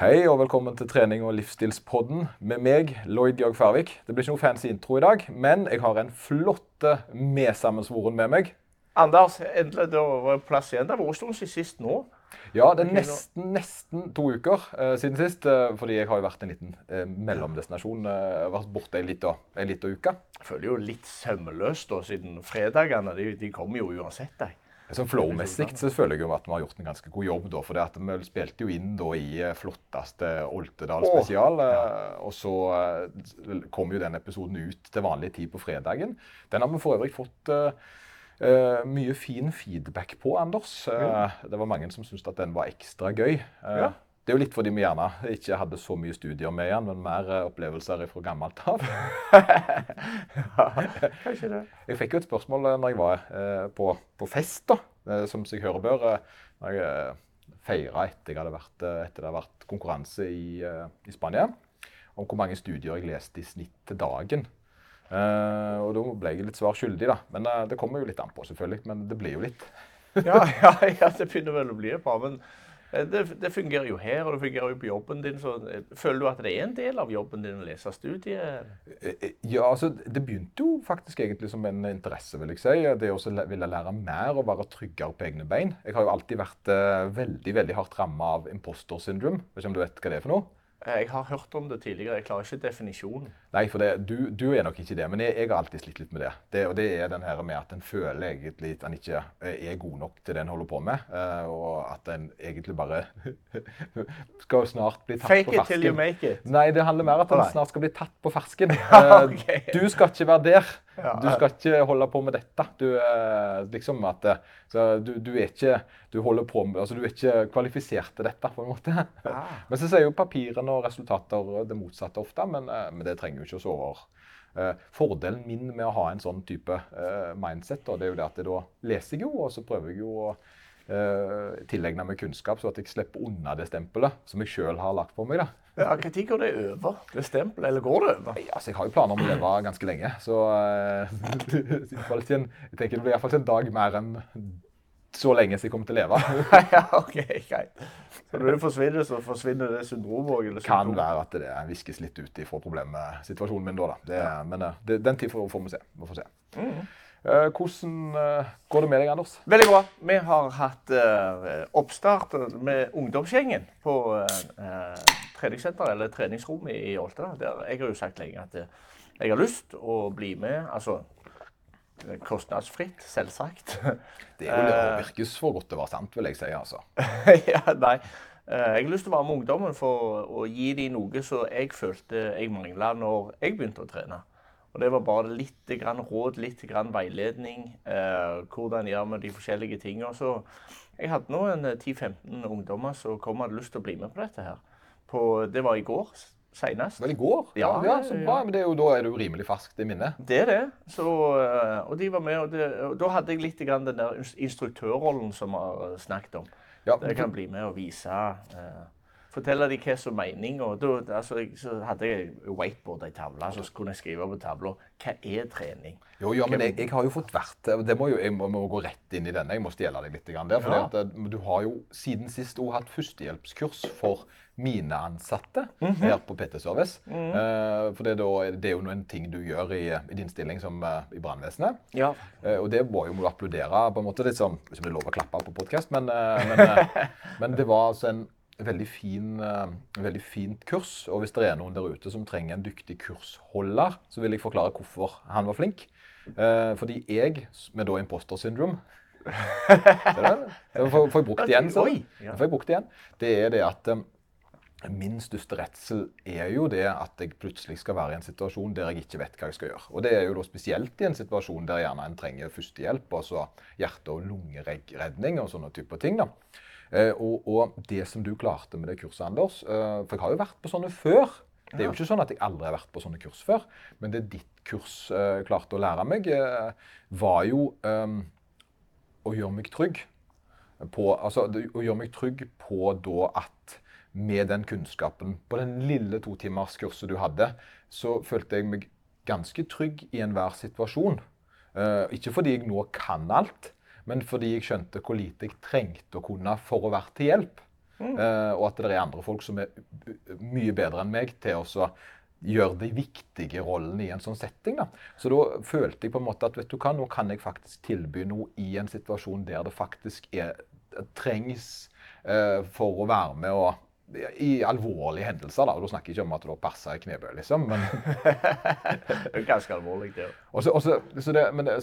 Hei og velkommen til trening- og livsstilspodden med meg, Lloyd Georg Færvik. Det blir ikke noe fancy intro i dag, men jeg har en flotte medsammensvoren med meg. Anders, endelig det var plass igjen. Det en stund siden sist nå. Ja, det er nesten, nesten to uker uh, siden sist, Uh, fordi jeg har jo vært en liten uh, mellomdestinasjon. Vært borte ei lita uke. Jeg føler jo litt sømmeløst da, siden fredagene. De, de kommer jo uansett. De. Så Flow-messig så føler jeg jo at vi har gjort en ganske god jobb. da, for Vi spilte jo inn da i eh, flotteste Oltedal spesial. eh, Og så eh, kom jo den episoden ut til vanlig tid på fredagen. Den har vi for øvrig fått uh, mye fin feedback på, Anders. Eh, Det var mange som syntes at den var ekstra gøy. Ja. Det er jo litt fordi vi gjerne ikke hadde så mye studier med igjen, men mer eh, opplevelser fra gammelt av. Kanskje det. Jeg fikk jo et spørsmål eh, når jeg var eh, på, på fest, da, som seg høre bør. Når jeg feira etter, jeg hadde vært, etter det hadde vært konkurranse i, i Spania, om hvor mange studier jeg leste i snitt til dagen. Og da ble jeg litt svar skyldig, da. Men det kommer jo litt an på, selvfølgelig. Men det blir jo litt. Ja, ja, ja, det begynner vel å bli et par. Men det, det fungerer jo her, og det fungerer jo på jobben din. Så eh, føler du at det er en del av jobben din å lese studiet? Eh, eh, Ja, altså, Det begynte jo faktisk egentlig som en interesse, vil jeg si. Det å ville lære mer og være tryggere på egne bein. Jeg har jo alltid vært eh, veldig veldig hardt ramma av imposter syndrome. Vet ikke om du vet hva det er for noe? Eh, Jeg har hørt om det tidligere. Jeg klarer ikke definisjonen. Nei, for det, du, du er nok ikke det, men jeg, jeg har alltid slitt litt med det. det. Og det er den her med at en føler egentlig at en ikke eh, er god nok til det en holder på med. eh, Og at en egentlig bare skal snart bli tatt Fake på it till you make it. Nei, det handler mer om at en snart skal bli tatt på fersken. Ja, okay. Du skal ikke være der. Du skal ikke holde på med dette. Du, eh, liksom at, eh, så du, du er ikke du med, altså du er ikke kvalifisert til dette, på en måte. Ja. Men så sier jo papirene og resultater det motsatte ofte, men, eh, men det trenger jo ikke å sove over. Eh, Fordelen min med å ha en sånn type mindset, da, det er jo det at da leser jeg jo, og så prøver jeg jo å eh, tilegne meg kunnskap, så at jeg slipper unna det stempelet som jeg sjøl har lagt på meg. da. Ja, Når går det over? Det stempelet? Eller går det over? Nei, altså, Jeg har jo planer om å leve ganske lenge, så eh, en, jeg tenker det blir iallfall en dag mer enn så lenge som jeg kommer til å leve. ja, ok, greit. Så når det forsvinner, så forsvinner det syndromet òg? kan være at det viskes litt ut ifra problemsituasjonen min da. da. Det, Men eh, det, den tid får, får vi se. Vi får se. Eh, hvordan eh, går det med deg, Anders? Veldig bra. Vi har hatt eh, oppstart med ungdomsgjengen på uh, treningssenteret, eller treningsrommet i Olta. Der jeg har jo sagt lenge at eh, jeg har lyst å bli med. Altså kostnadsfritt, selvsagt. Det er jo det virkes for godt til å være sant, vil jeg si. altså. ja, nei. Eh, Jeg har lyst til å være med ungdommen for å gi dem noe som jeg følte jeg mangla når jeg begynte å trene. Og Det var bare litt grann råd, litt grann veiledning. Eh, hvordan gjør vi de forskjellige tingene. Så jeg hadde nå en eh, 10-15 ungdommer som kom og hadde lyst til å bli med på dette. her. På, det var i går senest. Vel, i går? Ja, ja, ja, så ja. Men det er jo, da er jo rimelig ferskt i minnet. Det er det. Så, eh, og de var med, og, det, og da hadde jeg litt grann den der instruktørrollen som vi har snakket om. Ja, Der jeg kan bli med og vise eh, Fortelle dem hva som er meninga. Altså, så hadde jeg whiteboard, ei tavle, så kunne jeg skrive på tavla hva er trening. Jo, ja, men jeg, jeg har jo fått vært det må jo, Jeg må, må gå rett inn i denne. Jeg må stjele deg litt der. For Ja. at, eh, du har jo siden sist òg hatt førstehjelpskurs for mine ansatte Mhm. her på PT Service. Eh, for det er, da, det er jo noen ting du gjør i, i din stilling som uh, i brannvesenet. Ja. Uh, og det må jo må du applaudere på en måte. Litt sånn, Hvis det er lov å klappe på podkast, men, men, men det var altså en veldig, fin, eh, veldig fint kurs. Og hvis det er noen der ute som trenger en dyktig kursholder, så vil jeg forklare hvorfor han var flink. Eh, fordi jeg, med da imposter syndrome? Får, jeg brukt igjen, så. Får jeg brukt igjen. Det er det at eh, Min største redsel er jo det at jeg plutselig skal være i en situasjon der jeg ikke vet hva jeg skal gjøre. Og det er jo da spesielt i en situasjon der gjerne en trenger førstehjelp, altså hjerte- og lungeredning og sånne typer ting. da. Eh, og, og det som du klarte med det kurset, Anders eh, For jeg har jo vært på sånne før. Det er jo ikke sånn at jeg aldri har vært på sånne kurs før. Men det ditt kurs eh, klarte å lære meg, var jo eh, å gjøre meg trygg på, altså, å gjøre meg trygg på da at med den kunnskapen på den lille totimerskurset du hadde, så følte jeg meg ganske trygg i enhver situasjon. Eh, ikke fordi jeg nå kan alt, men fordi jeg skjønte hvor lite jeg trengte å kunne for å være til hjelp. Mm. Uh, og at det er andre folk som er mye bedre enn meg til å gjøre de viktige rollene i en sånn setting. Da. Så da følte jeg på en måte at vet du hva, nå kan jeg faktisk tilby noe i en situasjon der det faktisk er, trengs uh, for å være med og i alvorlige hendelser. da, og Da snakker jeg ikke om at du har persa i knebøy, liksom. men... det er ganske alvorlig, det òg. så, det,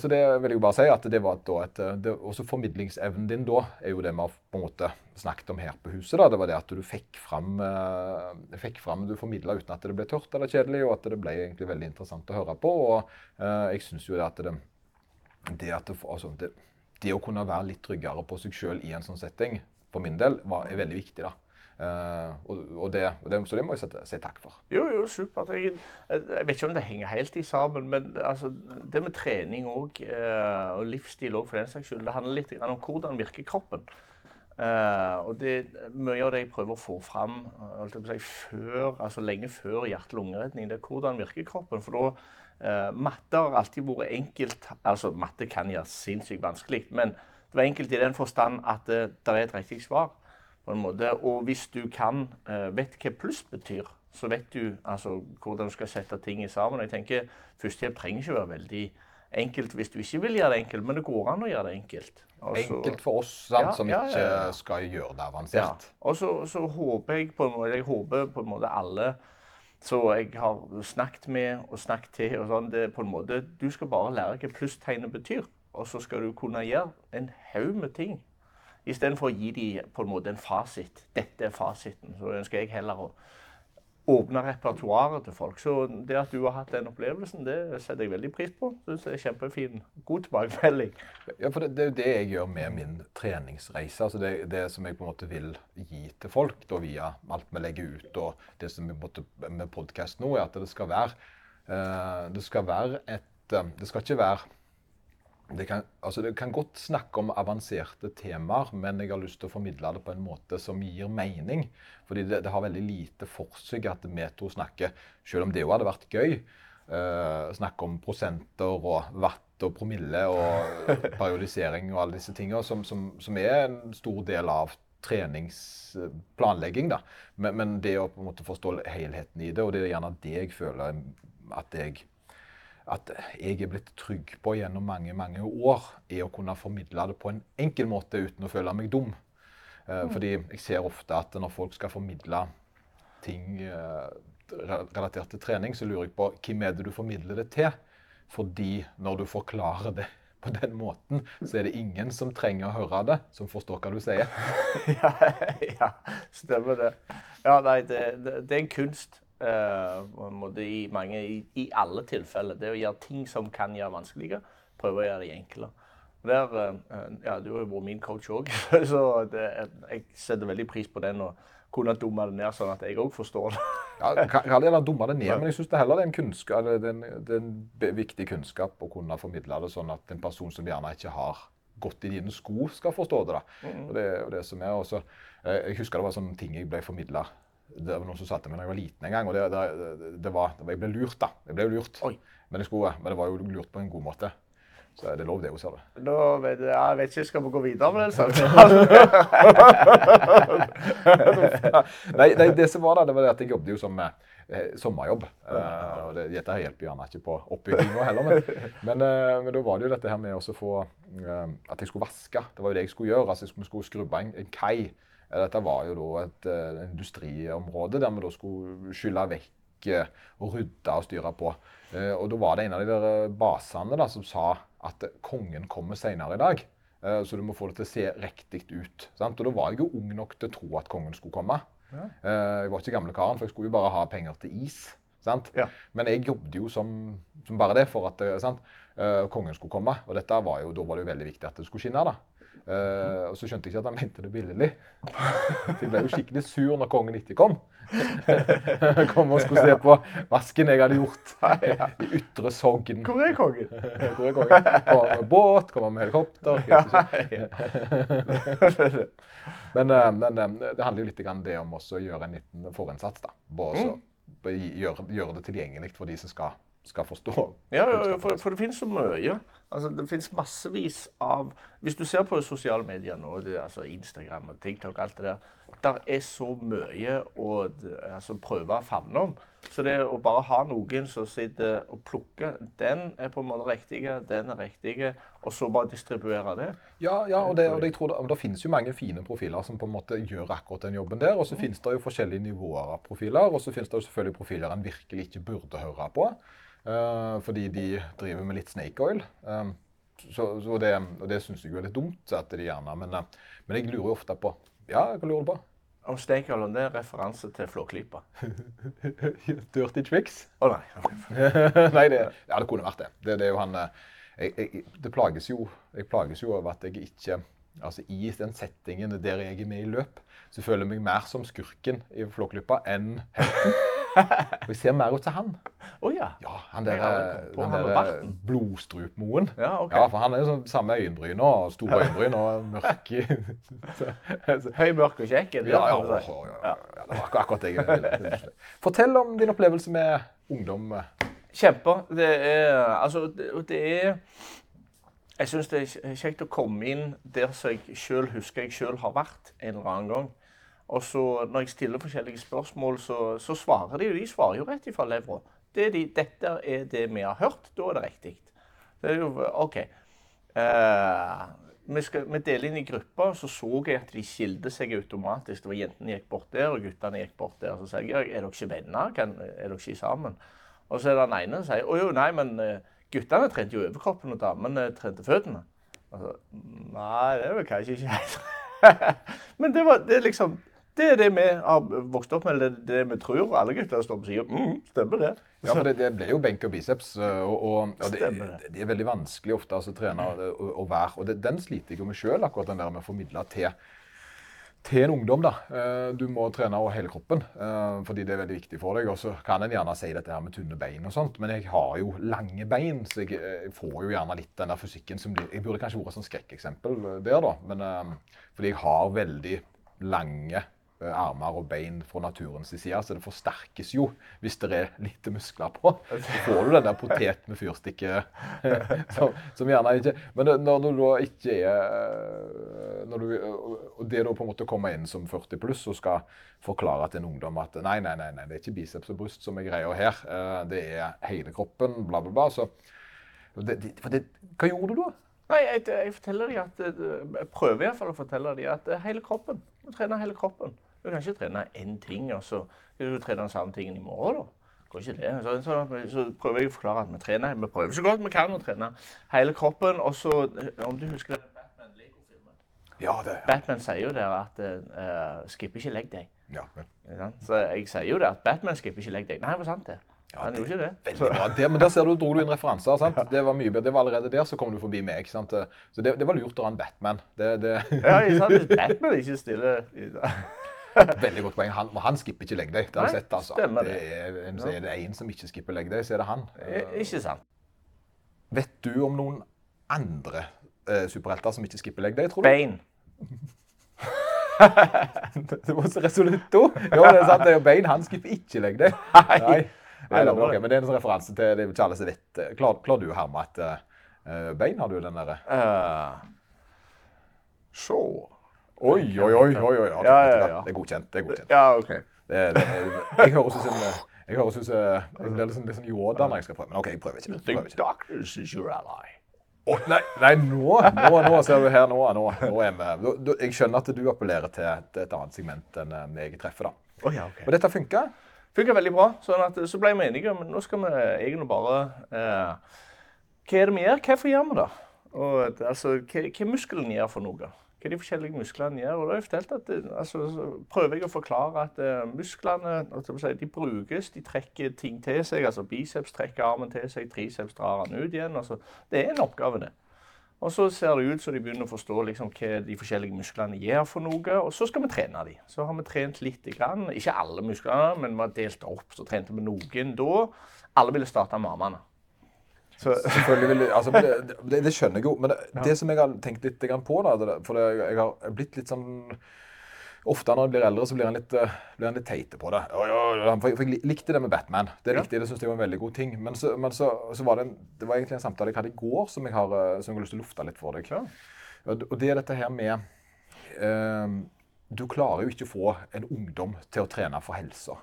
så det vil jeg jo bare si at det var da et det, Også formidlingsevnen din da er jo det vi har på en måte snakket om her på huset. da, Det var det at du fikk fram, uh, fikk fram Du formidla uten at det ble tørt eller kjedelig, og at det ble egentlig veldig interessant å høre på. og uh, jeg synes jo det at det, det, at det, altså, det, det å kunne være litt tryggere på seg sjøl i en sånn setting, for min del, var, er veldig viktig. da. Uh, og, og, det, det, så det må jeg si, takk for. Jo, jo, supert. Jeg, jeg, vet ikke om det henger helt i sammen, men altså, det med trening òg, uh, eh, og livsstil òg for den saks skyld, det handler litt om hvordan virker kroppen. Uh, og det, Mye av det jeg prøver å få fram si, før, altså lenge før hjerte-lungeredning, det er hvordan virker kroppen. For da Matte har alltid vært enkelt. altså Matte kan gjøre sinnssykt vanskelig, men det var enkelt i den forstand at det, det er et riktig svar på en måte. Og hvis du kan, uh, vet hva pluss betyr, så vet du altså, hvordan du skal sette ting i sammen. Jeg tenker Førstehjelp trenger ikke være veldig enkelt hvis du ikke vil gjøre det enkelt, men det går an å gjøre det enkelt. Også, enkelt for oss sant, ja, som ja, ikke ja, skal gjøre det avansert. Og så, så, håper jeg på en måte, jeg håper på en måte alle så jeg har snakket med og snakket til og sånn, det på en måte, Du skal bare lære hva plusstegnet betyr, og så skal du kunne gjøre en haug med ting Istedenfor å gi dem på en måte en fasit. Dette er fasiten. Så ønsker jeg heller å åpne repertoaret til folk. Så det at du har hatt den opplevelsen, det setter jeg veldig pris på. Synes det er kjempefin. God tilbakemelding. Ja, for det, det, er jo det jeg gjør med min treningsreise. altså det, det som jeg på en måte vil gi til folk da via alt vi legger ut, og det som vi måtte med podkast nå, er at det skal være uh, Det skal være et uh, Det skal ikke være det kan, altså det kan, godt snakke om avanserte temaer, men jeg har lyst til å formidle det på en måte som gir mening. Fordi det, det har veldig lite for seg at vi to snakker, selv om det jo hadde vært gøy, uh, snakke om prosenter og watt og promille og periodisering og alle disse tingene, som, som, som, er en stor del av treningsplanlegging. da. Men, men, det å på en måte forstå helheten i det, og det er gjerne det jeg føler at jeg at jeg er blitt trygg på gjennom mange mange år, er å kunne formidle det på en enkel måte uten å føle meg dum. Eh, mm. Fordi jeg ser ofte at når folk skal formidle ting eh, relatert til trening, så lurer jeg på hvem er det du formidler det til? Fordi når du forklarer det på den måten, så er det ingen som trenger å høre det, som forstår hva du sier. ja, ja, stemmer det. Ja, nei, det, det, det er en kunst. Uh, i, mange, i, i, alle tilfeller. Det å gjøre ting som kan gjøre vanskeligere, prøve å gjøre det enklere. Der, uh, ja, Du har jo vært min coach òg, så det, jeg setter veldig pris på den. og kunne dumme det ned, sånn at jeg òg forstår det. ja, kan det dumme det ned, men jeg syns det heller er en, kunnskap, det er en, det er en viktig kunnskap å kunne formidle det sånn at en person som gjerne ikke har gått i dine sko, skal forstå det. da. Mm. Og det, og det som er også, eh, Jeg husker det var sånne ting jeg ble formidla det var noen som sa til meg da jeg var liten en gang, og det, det, det, var, Jeg ble lurt, da. Jeg ble lurt. Men, skulle, men, det var jo lurt på en god måte. Så det er lov, det òg, ser du. Da vet jeg, jeg vet ikke, Skal vi gå videre med den samtalen? nei, nei, det som var da, det var det at jeg jobbet jo som eh, sommerjobb. Eh, og det, Dette hjelper gjerne ikke på oppbygginga heller, men, men, eh, men, da var det jo dette her med å få eh, At jeg skulle vaske. Det var jo det jeg skulle gjøre. altså Jeg skulle skrubbe en, en kai. Dette var jo da et uh, industriområde der vi da skulle skylle vekk uh, og rydde og styre på. Uh, og da var det en av de der basene da, som sa at kongen kommer senere i dag. Så du må få det til å se riktig ut. Sant? Og da var jeg jo ung nok til å tro at kongen skulle komme. Ja. Jeg var ikke gamle karen, for jeg skulle jo bare ha penger til is. Ja. Men jeg jobbet jo som, som bare det for at sant? kongen skulle komme. Og dette var jo, da var det jo veldig viktig at det skulle skinne. da. Uh, og så skjønte jeg ikke at han mente det billig. Så jeg ble jo skikkelig sur når kongen ikke kom. kom og skulle se på vasken jeg hadde gjort i Ytre Sogn. Hvor er kongen? Hvor er kongen? Kommer med båt, kommer med helikopter. men, uh, men uh, det handler jo litt om det om å gjøre en liten forinnsats. da. Bare mm. gjøre, gjøre, det tilgjengelig for de som skal, skal forstå. Ja, for, for det finnes så mye. Altså, det finnes massevis av Hvis du ser på sosiale medier nå, det, altså Instagram og TikTok, alt det der Der er så mye å altså, prøve å favne om. Så det å bare ha noen som sitter og plukker Den er på en måte riktig, den er riktig, og så bare distribuere det. Ja, ja og, det, og det, jeg tror det, det finnes jo mange fine profiler som på en måte gjør akkurat den jobben der. Og så finnes det jo forskjellige nivåer av profiler, og så finnes det jo selvfølgelig profiler en virkelig ikke burde høre på. Uh, fordi de driver med litt snake oil. Um, så, så det, og det syns jeg jo er litt dumt at de gjerne Men, uh, men jeg lurer jo ofte på Ja, hva lurer du på? Om snake oil det er referanse til Flåklypa. Dirty tricks? Å oh, nei. nei det, ja, det kunne vært det. Det, det er jo han jeg, jeg, det plages jo, Jeg plages jo over at jeg ikke Altså I den settingen der jeg er med i løp, så føler jeg meg mer som skurken i Flåklypa enn helten. Vi ser mer ut til han. Oh, ja. ja han der, han der blodstrupmoen. Ja, okay. ja, for han er jo sånn samme øyenbryn og store øyenbryn og mørk Høy, mørk og kjekk? Ja, ja, Det var akkurat det jeg ville. Fortell om din opplevelse med ungdom. Kjempe. Det er Altså, det, det er jeg syns det er kjekt å komme inn der som jeg sjøl husker jeg sjøl har vært en eller annen gang. Og så når jeg stiller forskjellige spørsmål, så, så svarer de jo. De svarer jo rett ifra levra. Det de, dette er det vi har hørt. Da er det riktig. Det er jo OK. Uh, vi, skal, vi, deler inn i grupper, så så jeg at de skilte seg automatisk. Det var Jentene gikk bort der, og guttene gikk bort der. Så sier jeg er dere ikke venner? Kan, er dere ikke sammen? Og så er det den ene som sier å jo, nei, men uh, guttene trente jo overkroppen, og damene trente føttene. Altså, nei, det er vel kanskje ikke helt Men det, var, det liksom det er det vi har vokst opp med, det, det vi tror. Alle gutter står på sida. Mm, stemmer det. Ja, for det, det ble jo benk og biceps. Eh, og, og, og det, det, er veldig vanskelig ofte altså, å trene og, være. Og den sliter jeg jo med sjøl, akkurat den der med å formidle til, til en ungdom. da. Eh, du må trene over hele kroppen, eh, fordi det er veldig viktig for deg. Og så kan en gjerne si dette her med tynne bein og sånt, men jeg har jo lange bein, så jeg, får jo gjerne litt den der fysikken som blir Jeg burde kanskje vært et skrekkeksempel der, da. Men fordi jeg har veldig lange Eh, armer og bein fra naturens side, så det forsterkes jo hvis det er lite muskler på. Så får du den der potet med fyrstikke som, som, gjerne ikke Men når du da ikke er når du, Og det da på en måte kommer inn som 40 pluss og skal forklare til en ungdom at nei, nei, nei, nei det er ikke biceps og bryst som er greia her, eh, det er hele kroppen, bla, bla, bla. Så det, det, hva gjorde du da? Nei, jeg, jeg, forteller dem at, jeg prøver iallfall å fortelle dem at hele kroppen. Du trener hele kroppen. Du kan ikke trene én ting, og så skal du trene den samme tingen i morgen. da. Går ikke det. Så, så, så, prøver jeg å forklare at vi trener. Vi prøver så godt vi kan å trene hele kroppen. Og så, om du husker det? Ja, det, ja. Batman sier jo der at uh, skipper ikke legg deg. Ja, ja. Så jeg sier jo det at Batman skipper ikke legg deg. Nei, det var sant, det. Ja, han gjorde ikke det. Veldig bra. Det, men der ser du, dro du inn referanser. sant? Det var mye bedre. Det var allerede der så kom du forbi meg. sant? Så det, det var lurt å ha en Batman. Det, det... ja, sant? Batman ikke stiller Veldig godt poeng. Han, han skipper ikke legg. Det har jeg sett. altså. Stemmer det. Er, er det én som ikke skipper legg så er det han. Ikke sant. Vet du om noen andre uh, superhelter som ikke skipper legg tror du? Bane. det var så resolutt Jo, det er sant. Det er jo Bane. Han skipper ikke legg. Nei. Nei. Nei, okay, men det er en referanse til det ikke alle som vet. Klarer, klarer du å herme at uh, Bane har du den derre? Uh, så Oi, oi, oi. oi, oi. Ja, ja, ja. Det er godkjent. det er godkjent. Ja, ok. Det, det, jeg høres ut som jeg høres ut som jeg blir liksom, liksom Yoda når jeg skal prøve. Men OK, jeg prøver ikke. Prøver ikke. Doctors is your ally. Oh, nei, nei nå, nå, nå, ser du her nå. nå, nå er vi. Jeg skjønner at du appellerer til et, et annet segment enn jeg treffer. da. Oh, ja, okay. Og dette funka? Funka veldig bra. sånn at Så ble vi enige om nå skal vi egentlig bare eh, Hva er det vi gjør? Hvorfor gjør vi det? Og, altså, hva, hva muskelen gjør for noe? Hva de forskjellige musklene gjør. Og da har jeg at det, altså, prøver jeg å forklare at uh, musklene si, de brukes, de trekker ting til seg. altså Biceps trekker armen til seg, triceps drar den ut igjen. altså Det er en oppgave, det. Og så ser det ut som de begynner å forstå liksom, hva de forskjellige musklene gjør for noe. Og så skal vi trene dem. Så har vi trent litt. Ikke alle musklene, men vi har delt opp. Så trente vi noen da. Alle ville starte med armene. Så. Selvfølgelig vil, altså, det, det, det, skjønner jeg jo. Men det, det, som jeg har tenkt litt på da, For jeg har blitt litt sånn Ofte når en blir eldre, så blir en litt, uh, litt teite på det. Ja, ja, og for jeg likte det med Batman. Det likte jeg, det synes jeg var en veldig god ting. Men så, men så, så var det, en, det var egentlig en samtale jeg hadde i går som jeg har, eh, som jeg har lyst til å lufte litt for deg. Ja. Og det er dette her med eh, Du klarer jo ikke å få en ungdom til å trene for helsa.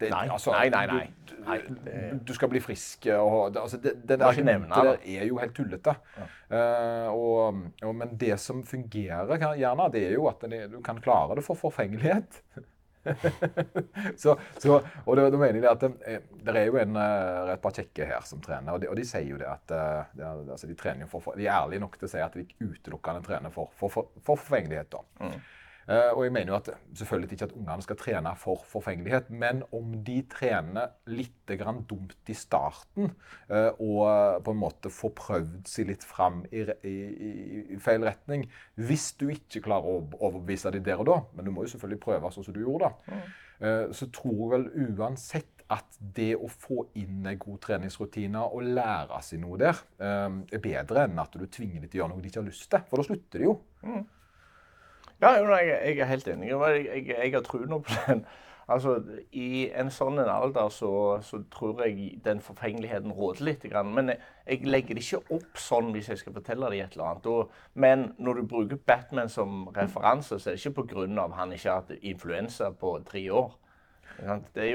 Det- Nei, altså, nei, nei, nei. Du, Nei, du, det- du skal bli frisk. Og, altså, det, det ikke argumentet der er jo helt tullete. Eh, og, og, men det som fungerer gjerne, det er jo at du kan klare det for forfengelighet. så, så, og da mener jeg det at det, det er jo en, eh, et par kjekke her som trener, og de, og de sier jo det at eh, er- altså de, for, de er ærlige nok til å si at de utelukkende trener for, for, for, for forfengelighet. da. Eh, og jeg mener jo at selvfølgelig ikke at ungene skal trene for forfengelighet, men om de trener litt grann dumt i starten, eh, og eh, på en måte får prøvd seg litt fram i, i, i, feil retning, hvis du ikke klarer å overbevise dem der og da, men du må jo selvfølgelig prøve sånn som du gjorde da, eh, så tror jeg vel uansett at det å få inn en god treningsrutine og lære seg noe der, eh, er bedre enn at du tvinger dem til å gjøre noe de ikke har lyst til, for da slutter de jo. Ja, jeg, er helt enig. Jeg, jeg, jeg har tro nå på den. Altså, I en sånn alder så, så tror jeg den forfengeligheten råder litt. Men jeg, jeg legger det ikke opp sånn hvis jeg skal fortelle deg et eller annet. Og, men når du bruker Batman som referanse, så er det ikke pga. han ikke har hatt influensa på tre år. Det det er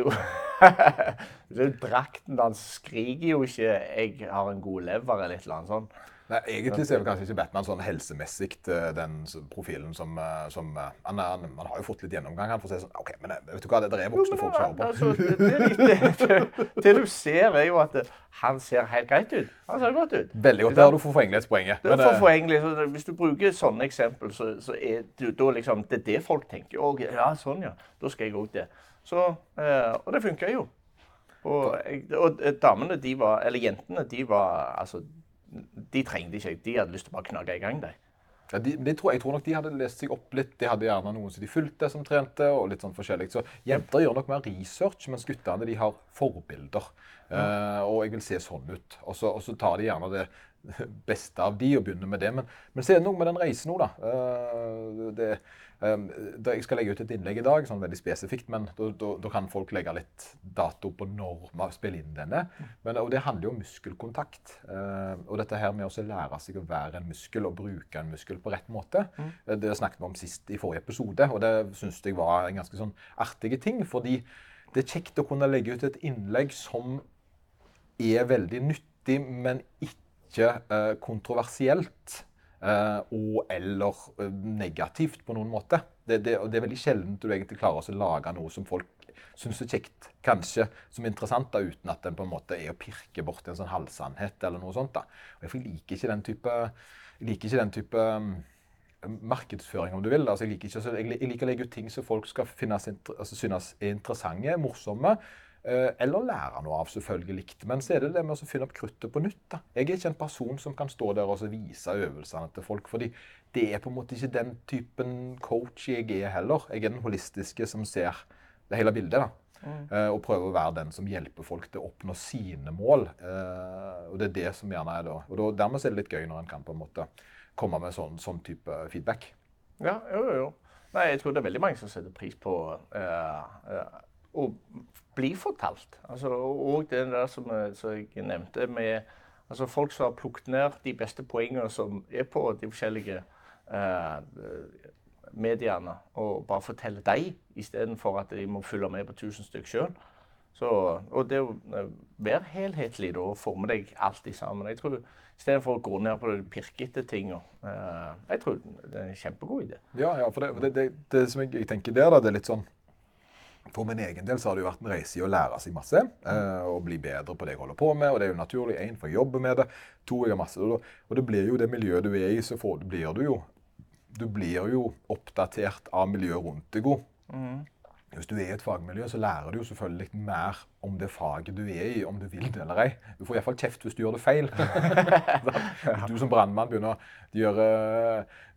jo Drakten hans skriker jo ikke 'jeg har en god lever' eller et eller annet sånt. Nei, Egentlig så er vel kanskje ikke Batman sånn helsemessig eh, den profilen som, eh, som eh, han, han, han har jo fått litt gjennomgang. Han får si sånn OK, men vet du hva, det er voksne folk som hører på. Altså, det, det, det, det du ser, er jo at det, han ser helt greit ut. Han ser godt ut. Veldig godt. Der har du forfengelighetspoenget. Det er Men, for, så hvis du bruker sånne eksempel, så, så er det, da liksom, det er det folk tenker. «Å, ja, sånn ja. Da skal jeg òg det. Så, eh, og det funka jo. Og, og damene, de var Eller jentene, de var Altså, de trengte ikke De hadde lyst til å bare knagge i gang, de. Ja, de, de tror, jeg tror nok de hadde lest seg opp litt. De hadde gjerne noen som de fulgte, som trente. og litt sånn forskjellig. Så Jenter gjør nok mer research, mens guttene de har forbilder. Eh, og jeg vil se sånn ut. Og så, og så tar de gjerne det beste av de og begynner med det. Men, men så er det noe med den reisen nå, da. Uh, det. Jeg skal legge ut et innlegg i dag, sånn veldig spesifikt, men da, kan folk legge litt dato på når man spiller inn denne. Men, og det handler jo om muskelkontakt. Eh, og dette her med å lære seg å være en muskel og bruke en muskel på rett måte. Eh, Det snakket vi om sist i forrige episode, og det syns jeg var en ganske sånn artig ting. Fordi det er kjekt å kunne legge ut et innlegg som er veldig nyttig, men ikke eh, kontroversielt. Eh, og eller eh, negativt på noen måte. Det, det, det er veldig sjelden du egentlig klarer å lage noe som folk syns er kjekt, kanskje som er interessant, da, uten at den på en måte er å pirke bort en sånn halvsannhet eller noe sånt. da. Og jeg liker ikke den type, liker ikke den type um, markedsføring, om du vil. Altså, jeg, liker ikke, jeg, liker å legge ut ting som folk skal finnes, altså, synes er interessante, morsomme, eller lære noe av, selvfølgelig. Men så er det det med å finne opp kruttet på nytt. da. Jeg er ikke en person som kan stå der og vise øvelsene til folk, fordi det er på en måte ikke den typen coach jeg er heller. Jeg er den holistiske som ser det hele bildet. da. Mm. og prøver å være den som hjelper folk til å oppnå sine mål. Eh, og det er det som gjerne er da. Og dermed er det litt gøy når en kan på en måte komme med sånn, sånn type feedback. Ja, jo, jo. Nei, jeg tror det er veldig mange som setter pris på eh, eh, å bli fortalt. Altså, og det der som, eh, som jeg nevnte med altså folk som har plukket ned de beste poengene som er på de forskjellige eh, mediene, og bare fortelle dem istedenfor at de må følge med på tusen stykker sjøl. Og det å eh, være helhetlig da, og forme deg alltid sammen. Jeg tror Istedenfor å gå ned på de pirkete tinga. Eh, jeg tror det er en kjempegod idé. Ja, ja, for det, det, det, det som jeg, jeg tenker der, da, det er litt sånn For min egen del så har det jo vært en reise i å lære seg masse eh, og bli bedre på det jeg holder på med. Og det er jo naturlig. Én, for jeg jobber med det. To, jeg har masse Og, det blir jo det miljøet du er i, så får, blir du jo Du blir jo oppdatert av miljøet rundt deg Mm. Hvis du er i et fagmiljø, så lærer du jo selvfølgelig mer om det faget du er i, om du vil det eller ei. Du får iallfall kjeft hvis du gjør det feil. Du som brannmann begynner å gjøre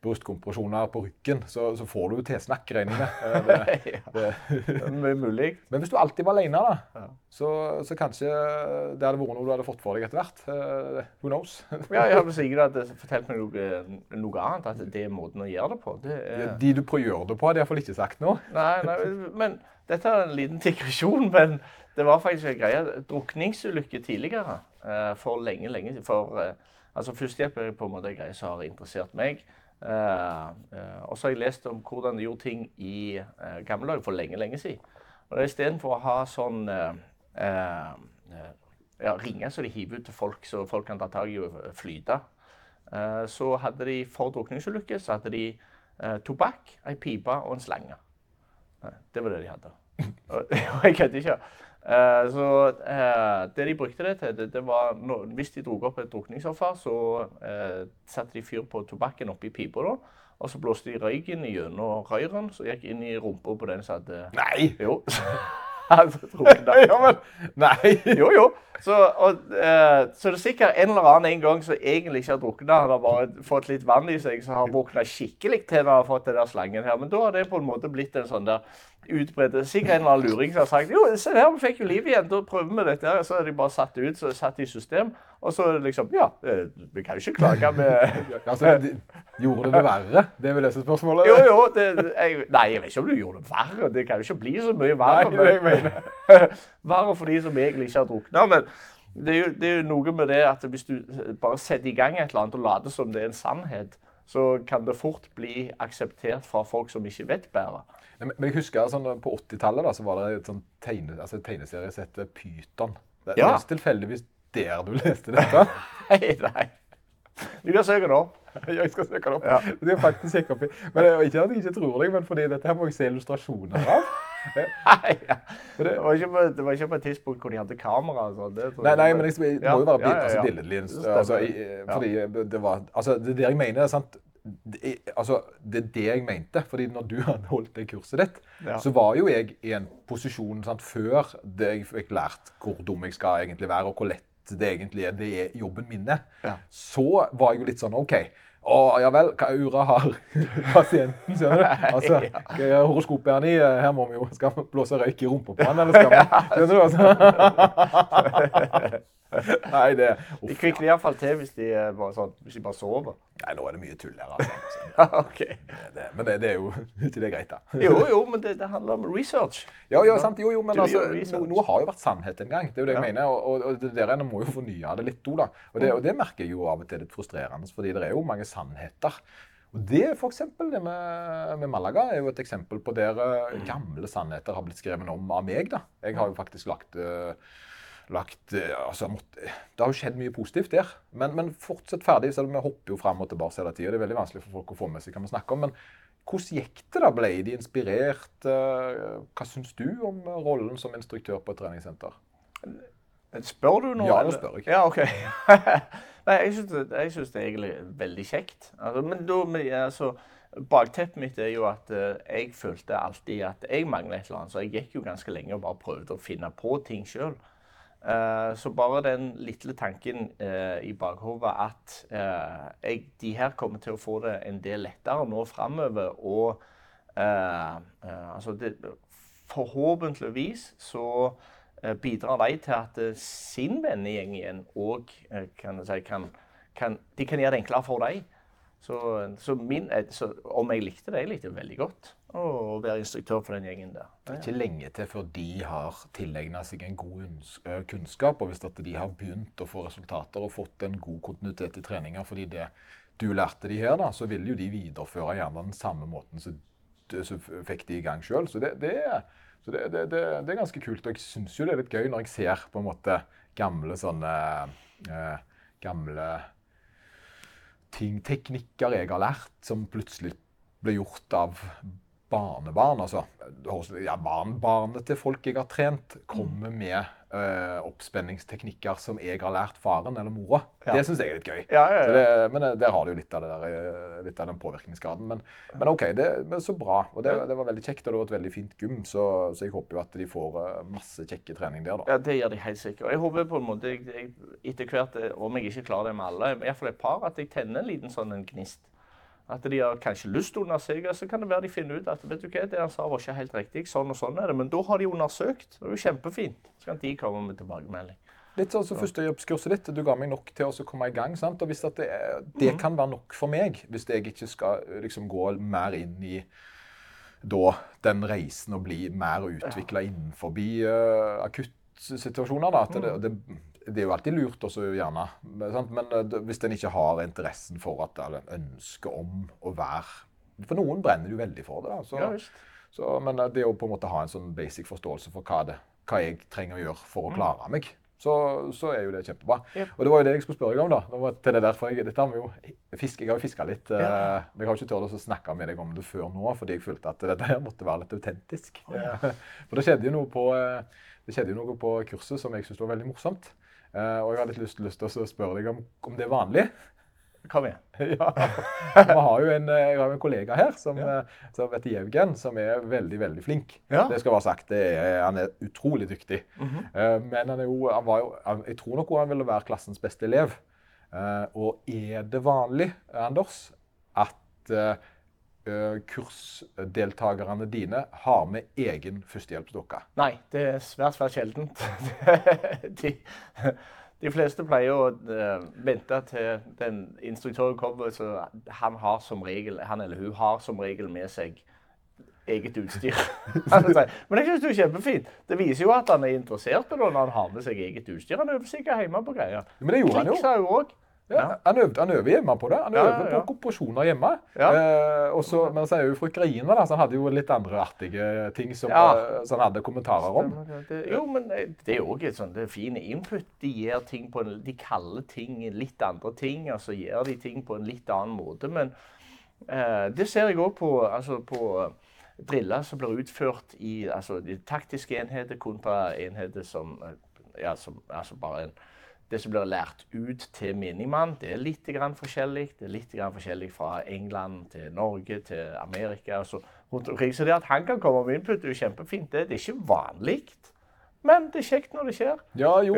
brystkompresjoner på ryggen, så, så får du tilsnakk, regner jeg med. Det- mulig. Men hvis du alltid var alene, da, så, så kanskje det hadde vært noe du hadde fått for deg etter hvert. Eh, who knows? Ja, jeg har sikkert hadde fortalt meg noe, noe annet, at det er måten å gjøre det på. Det er, De du prøver å gjøre det på, har de iallfall ikke sagt noe. nei, nei, men dette er en liten digresjon, men det var faktisk en greie. Drukningsulykke tidligere. eh, for lenge, lenge for, eh, altså Førstehjelp er på en måte en greie som har interessert meg. Eh, og så har jeg lest om hvordan de gjorde ting i uh, gamle dager for lenge, lenge siden. Og det er Istedenfor å ha sånn ja, ringer som de hiver ut til folk, så folk kan ta tak i og flyte, så hadde de for drukningsulykke så hadde de eh, tobakk, ei pipe og en slange. Det var det de hadde. Og og jeg kødder ikke. Eh, så eh, det de brukte det til, det, det var når, Hvis de dro opp et drukningsoffer, så eh, satte de fyr på tobakken oppi pipa, da. Og så blåste de røyken gjennom røyren, som gikk inn i rumpa på den som hadde Nei! Jo. ja, men Nei! Jo, jo. Så, og, eh, så det er sikkert en eller annen en gang som egentlig ikke har drukna, han har bare fått litt vann i seg, så har våkna skikkelig til når han har fått den der slangen her. Men da har det på en måte blitt en sånn der utbredt Sikkert en eller annen luring som har sagt jo, se her, vi fikk jo liv igjen, da prøver vi dette. her. Så er de bare satt ut, så er det satt i system. Og så liksom Ja, eh, vi kan jo ikke klage med Altså, de, gjorde det det verre? Det er vel det som er spørsmålet? Jo, jo. Det, jeg, nei, jeg vet ikke om du gjorde det verre. Det kan jo ikke bli så mye verre. Nei, det men, verre for de som egentlig ikke har drukna. Men det er, jo, det er jo noe med det at hvis du bare setter i gang et eller annet og later som det er en sannhet, så kan det fort bli akseptert fra folk som ikke vet bedre. Men jeg husker sånn, på 80-tallet så var det et sånn tegne, altså, tegneserie som het Pyton. Det er ja. tilfeldigvis der du leste dette? Nei, nei. Du kan søke nå. jeg skal søke det opp. Ja. Det er faktisk ikke opp i. Men det er ikke at jeg ikke tror deg, men fordi dette her må jeg se illustrasjoner av. Nei, ja. Det- det, var ikke på, det var ikke på et tidspunkt hvor de hadde kamera. sånn. Det Nei, nei, men det må jo være ja, altså, billedlig. Det. Altså, fordi det var Altså, det er det jeg mener. sant? Det altså, det er det jeg mente. fordi når du hadde holdt det kurset ditt, Ja. så var jo jeg i en posisjon sant, før det jeg fikk lært hvor dum jeg skal egentlig være, og hvor lett det egentlig er. Det er jobben min. Ja. Så var jeg jo litt sånn OK. Å, ja vel, hva ura har pasienten, skjønner du? Altså, hva er horoskopet han i? Her må vi jo Skal vi blåse røyk i rumpa på han, eller skal vi Skjønner du? Altså? Nei, det De kvikner iallfall til hvis de, eh, bare sånn, hvis de bare sover. Nei, nå er det mye tull her. Altså. ok. Det, men det, det er jo ikke det greit, da. Jo, jo, men det, det handler om research. Ja, ja, sant. Jo, jo, men altså, noe, noe har jo vært sannhet en gang. Det er jo det jeg Ja. mener. Og, og, det der må jo fornye det litt òg, da. Og det, og det merker jeg jo av og til litt frustrerende, fordi det er jo mange sannheter. Og det for eksempel, det med, med Malaga er jo et eksempel på der eh, gamle sannheter har blitt skrevet om av meg. da. Jeg har jo faktisk lagt eh, lagt, eh, altså, Det har jo skjedd mye positivt der. Men, men fortsett ferdig, selv om vi hopper jo fram og tilbake hele tida. Det er veldig vanskelig for folk å få med seg hva vi snakker om. Men hvordan gikk det? da? Ble de inspirert? Eh, Hva syns du om eh, rollen som instruktør på et treningssenter? Spør du nå? Ja, nå spør jeg. Ja, OK. Nei, jeg syns det, jeg synes det er egentlig veldig kjekt. Altså, men da, altså, bakteppet mitt er jo at uh, jeg følte alltid at jeg mangla et eller annet. Så jeg gikk jo ganske lenge og bare prøvde å finne på ting sjøl. Så bare den lille tanken uh, i bakhodet at uh, jeg, de her kommer til å få det en del lettere nå framover. Og eh, eh, altså det, forhåpentligvis så eh, bidrar de til at eh, sin vennegjeng igjen òg kan, si, kan, kan, de kan gjøre det enklere for dem. Så, så, min, eh, så om jeg likte det, jeg likte det veldig godt å være instruktør for den gjengen der. Det er ikke lenge til før de har tilegna seg en god kunnskap. Og hvis de har begynt å få resultater og fått en god kontinuitet i treninga fordi det du lærte de her, da, så vil jo de videreføre gjerne den samme måten som fikk de i gang sjøl. Så, det, det, så det, det er ganske kult. Og jeg syns jo det er litt gøy når jeg ser på en måte gamle sånne eh, Gamle ting, teknikker jeg har lært, som plutselig ble gjort av barnebarn. Altså, ja, barnebarnet til folk jeg har trent, kommer med eh, oppspenningsteknikker som jeg har lært faren eller mora. Ja. Det syns jeg er litt gøy. Ja, ja, Så det, men eh, der har du jo litt av, det der, eh, litt av den påvirkningsgraden. Men, men OK, det, men så bra. Og det, det var veldig kjekt, og det var et veldig fint gym. Så, så jeg håper jo at de får masse kjekke trening der, da. Ja, Det gjør de helt sikkert. Jeg håper på en måte, jeg, jeg, etter hvert, om jeg ikke klarer det med alle, i hvert fall et par, at jeg tenner en liten sånn en gnist. At de har kanskje lyst til å undersøke, så kan det være de finner ut at vet du hva, det han sa var ikke helt riktig, sånn og sånn er det. Men da har de undersøkt. Det er jo kjempefint. Så kan de komme med tilbakemelding. Litt sånn som førstehjelpskurset ditt. Du ga meg nok til å komme i gang. sant? Og hvis det, er- det kan være nok for meg, hvis jeg ikke skal liksom gå mer inn i da den reisen og bli mer utvikla innenfor uh, akuttsituasjoner. da, at det, det det er jo alltid lurt også, gjerne. Sant? Men uh, hvis en ikke har interessen for at, eller ønske om å være For noen brenner jo veldig for det. Da. Så, ja, så, men uh, det å på en måte ha en sånn basic forståelse for hva, det, hva jeg trenger å gjøre for å mm. klare meg, så, så, er jo det kjempebra. Yep. Og det var jo det jeg skulle spørre deg om. da. Det til det der, for jeg, dette har vi jo, fisk, jeg har jo fiska litt. Ja. Uh, men jeg har ikke turt å snakke med deg om det før nå, fordi jeg følte at dette måtte være litt autentisk. Oh, ja. for det skjedde jo noe på, det skjedde jo noe på kurset som jeg syntes var veldig morsomt. Uh, og jeg har litt lyst, lyst til å spørre deg om, om det er vanlig. Kom igjen. ja. Vi har jo en, eh, jeg har en kollega her som, ja. Eh, som heter Jevgen, som er veldig veldig flink. Ja. Det skal være sagt. Er, han er utrolig dyktig. Mm -hmm. uh, men han er jo, han var jo, jeg tror nok han ville være klassens beste elev. Uh, og er det vanlig, Anders, at kursdeltakerne dine har med egen førstehjelpsdukke? Nei, det er svært, svært sjeldent. de, de, fleste pleier å uh, vente til den instruktøren kommer. Så han har som regel, han eller hun har som regel med seg eget utstyr. Men jeg synes det er kjempefint. Det viser jo at han er interessert når han har med seg eget utstyr. Han øver sikkert hjemme på greier. Men det gjorde han jo. Ja, han, øvde, han, øver hjemme på det. Han øver ja, ja, på komposisjoner hjemme. Eh, også, men så er jo Ukraina, da, så han hadde jo litt andre artige ting som, eh, som han hadde kommentarer om. Det, jo, men det er òg et sånt fint input. De gir ting på en, de kaller ting litt andre ting, og så gjør de ting på en litt annen måte. Men eh, det ser jeg òg på, altså på driller som blir utført i altså, de taktiske enheter kontra enheter som, ja, som altså bare en det som blir lært ut til menigmann, det er litt forskjellig. Det er litt forskjellig fra England til Norge til Amerika. Så. Så det at han kan komme med input, er jo kjempefint. Det, det er ikke vanlig. Men det er kjekt når det skjer. Ja, jo.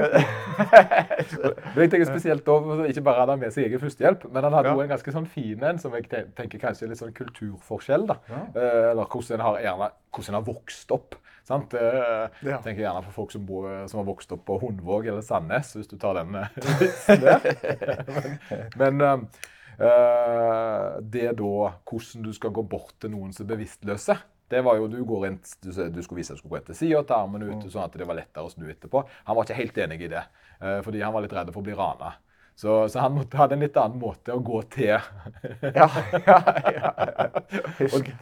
jeg tenker spesielt da, Ikke bare hadde han med seg egen førstehjelp, men han hadde ja. en ganske sånn fin en som jeg tenker kanskje er litt sånn kulturforskjell. da. Ja. Eh, eller hvordan en har, gjerne, hvordan en har vokst opp. Sant? Uh, ja. tenker gjerne på folk som, bor, som, har vokst opp på Hundvåg eller Sandnes, hvis du tar den uh, men, men uh, det da hvordan du skal gå bort til noen som er bevisstløse det var jo, Du går inn, du, du skulle vise at du skulle gå til sida, ta armen ut, mm. sånn at det var lettere å snu etterpå. Han var ikke helt enig i det, fordi han var litt redd for å bli rana. Så, så, han måtte, hadde en litt annen måte å gå til. ja, ja, ja, ja. og,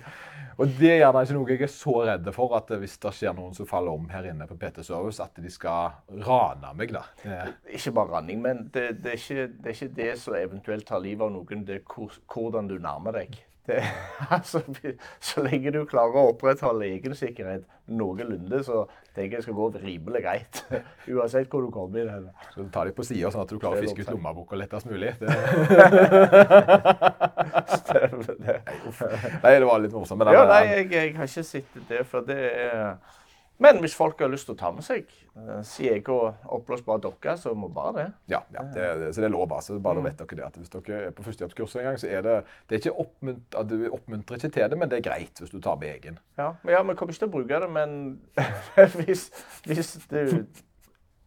og det er gjerne ikke noe jeg er så redd for, at hvis det skjer noen som faller om her inne på PT Service, at de skal rane meg. da. Ikke bare raning, men det, det, er ikke, det, er ikke, det som eventuelt tar livet av noen, det er hvordan du nærmer deg. Det, altså, så lenge du klarer å opprettholde egensikkerhet noenlunde, så tenker jeg det skal gå rimelig greit. Uansett hvor du kommer inn. Så du tar dem på sida, sånn at du klarer å fiske ut lommeboka lettest mulig? Det... Stemmer det. Nei, det var litt morsomt. Ja, nei, jeg, jeg, har ikke sett det, for det er men hvis folk har lyst til å ta med seg uh, si jeg og oppblåsbar dokke, så må bare det. Ja, ja det, så det er lov. altså. Bare mm. vet dere det at Hvis dere er på førstehjelpskurs en gang, så er det, det er ikke oppmunt, du oppmuntrer ikke til det, men det er greit hvis du tar med egen. Ja, ja, vi kommer ikke til å bruke det, men hvis, hvis du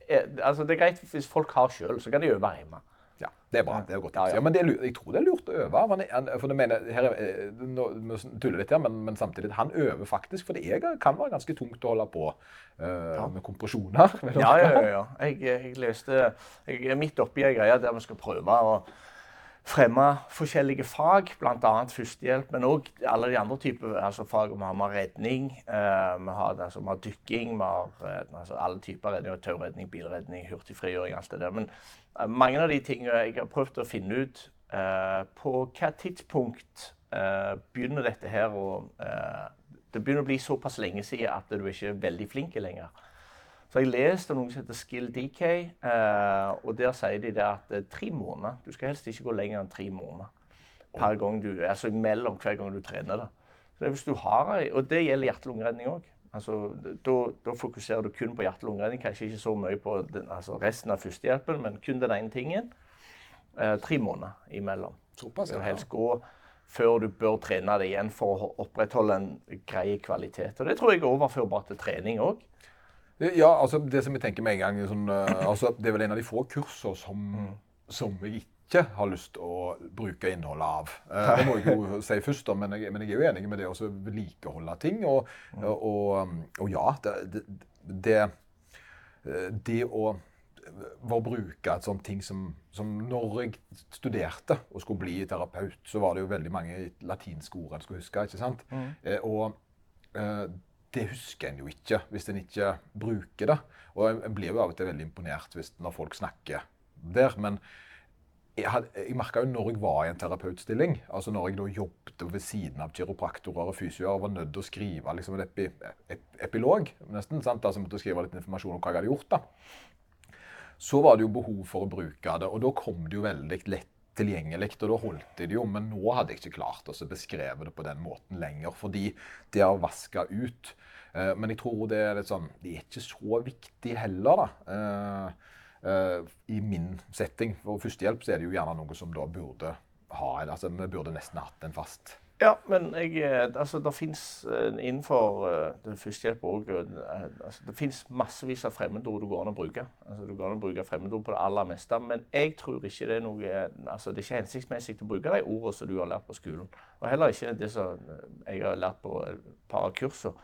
er, Altså, det er greit hvis folk har sjøl, så kan de øve hjemme. Ja, det er bra. det er godt. Ja, ja. Men er, jeg tror det er lurt å øve. Man, for det mener, her, nå, Vi tuller litt her, men, men, samtidig, han øver faktisk. For det kan være ganske tungt å holde på uh, med kompresjoner. Ja, ja, ja. ja. Jeg, jeg, leste Jeg er midt oppi ei greie der vi skal prøve å fremme forskjellige fag, bl.a. førstehjelp, men òg alle de andre typer altså fag. Vi har redning, uh, vi, har, altså, vi har dykking, vi har uh, altså, alle typer redning. Tauredning, bilredning, hurtigfrigjøring, alt det der. Men uh, mange av de tingene jeg har prøvd å finne ut På hva tidspunkt begynner dette her å Det begynner å bli såpass lenge siden at du ikke er veldig flink lenger. Så jeg leste noe som heter Skill DK, eh, og der sier de det at eh, tre måneder Du skal helst ikke gå lenger enn tre måneder per gang du, altså mellom hver gang du trener. det. Så hvis du har, Og det gjelder hjerte-lungeredning òg. Altså, da, fokuserer du kun på hjerte-lungeredning, kanskje ikke så mye på den, altså resten av førstehjelpen, men kun den ene tingen. Eh, tre måneder imellom. Såpass, ja. helst gå før du bør trene det igjen for å opprettholde en grei kvalitet. Og Det tror jeg er overførbart til trening òg. Ja, altså det som jeg tenker med en gang sånn, uh, altså, Det er vel en av de få kursene som, mm. som jeg ikke har lyst til å bruke innholdet av. Eh, det må jeg jo si først, da, men jeg, men jeg er jo enig med det å vedlikeholde ting. Og, og, og ja, det, det, det å var å bruke et sånt ting som, som Når jeg studerte og skulle bli terapeut, så var det jo veldig mange latinske ord en skulle huske. ikke sant? Mm. Eh, og eh, det husker en jo ikke hvis en ikke bruker det. Og en blir jo av og til veldig imponert hvis, når folk snakker der. Men jeg, had, jeg merka jo når jeg var i en terapeutstilling, altså når jeg da jobbet ved siden av kiropraktorer og fysioer, var nødt til å skrive liksom en epi, ep, epilog, nesten, sant? altså måtte skrive litt informasjon om hva jeg hadde gjort. da så var det jo behov for å bruke det. Og da kom det jo veldig lett tilgjengelig, og da holdt de det jo. Men nå hadde jeg ikke klart å beskrive det på den måten lenger, fordi det har vaska ut. Eh, men jeg tror det er litt sånn Det er ikke så viktig heller, da. Eh, eh, I min setting. For førstehjelp så er det jo gjerne noe som da burde ha altså Vi burde nesten hatt en fast ja, men jeg, eh, altså, det fins eh, innenfor uh, førstehjelp òg altså, Det fins massevis av fremmedord du går an å bruke. Altså, du går an å bruke fremmedord på det aller meste. Men jeg tror ikke det er noe altså, Det er ikke hensiktsmessig å bruke de ordene som du har lært på skolen. Og heller ikke det som jeg har lært på et par av kursene.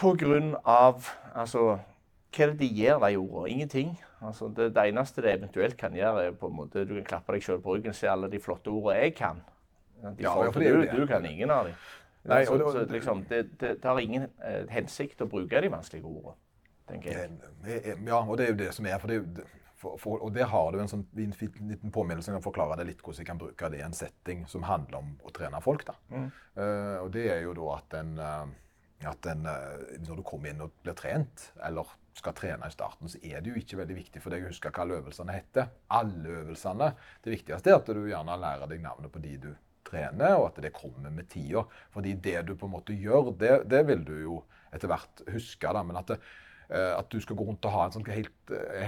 På grunn av altså, hva er det de gjør, de ordene? Ingenting. Altså, det, det, eneste det eventuelt kan gjøre, er på en måte du kan klappe deg sjøl på ryggen og se alle de flotte ordene jeg kan. De ja, for du, du, kan ingen av dem. Nei, så, så, liksom, det, det, har ingen eh, hensikt å bruke de vanskelige ordene, tenker jeg. Ja, og det er jo det som er. for det for, for, og der har du en sånn liten påminnelse som kan forklare deg litt hvordan jeg kan bruke det i en setting som handler om å trene folk. da. Mm. Uh, og det er jo da at en, uh, at en Når du kommer inn og blir trent, eller skal trene i starten, så er det jo ikke veldig viktig for deg å huske hva øvelsene heter. Alle øvelsene. Det viktigste er at du gjerne lærer deg navnet på de du trener, og at det kommer med tida. Fordi det du på en måte gjør, det, det vil du jo etter hvert huske. Da, men at, det, eh, at, du skal gå rundt og ha en sånn eh,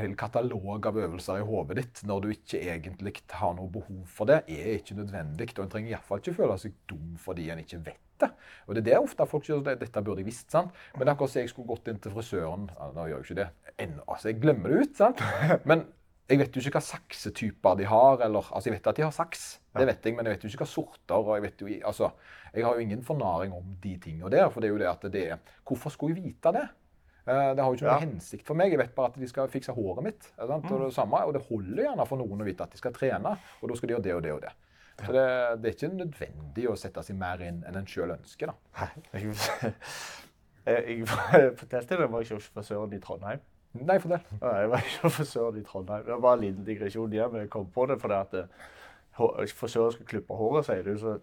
hel katalog av øvelser i hodet ditt når du ikke egentlig har noe behov for det, er ikke nødvendig. Og en trenger iallfall ikke føle seg dum fordi en ikke vet det. Og det er det ofte folk sier dette burde jeg visst. sant? Men akkurat som jeg skulle gått inn til frisøren Nå gjør jeg ikke det ennå, altså jeg glemmer det ut. sant? Men jeg vet jo ikke hva saksetyper de har. eller, altså Jeg vet at de har saks, det vet jeg, men jeg vet jo ikke hva sorter. og Jeg vet jo, altså, jeg har jo ingen fornaring om de tingene der. For det er jo det at det er Hvorfor skulle jeg vite det? Eh, det har jo ikke noe ja. hensikt for meg. Jeg vet bare at de skal fikse håret mitt. Mm. Og, det samme, og det holder gjerne for noen å vite at de skal trene, og da skal de gjøre det og det og det. Så det, det er ikke nødvendig å sette seg mer inn enn en sjøl ønsker. da. Jeg, jeg, jeg fortalte jeg var ikke hos frisøren i Trondheim. Nei, fortell. Jeg var ikke frisøren i Trondheim. Det var en liten digresjon der, men jeg kom på det fordi at eh, frisøren skal klippe håret, sier du. så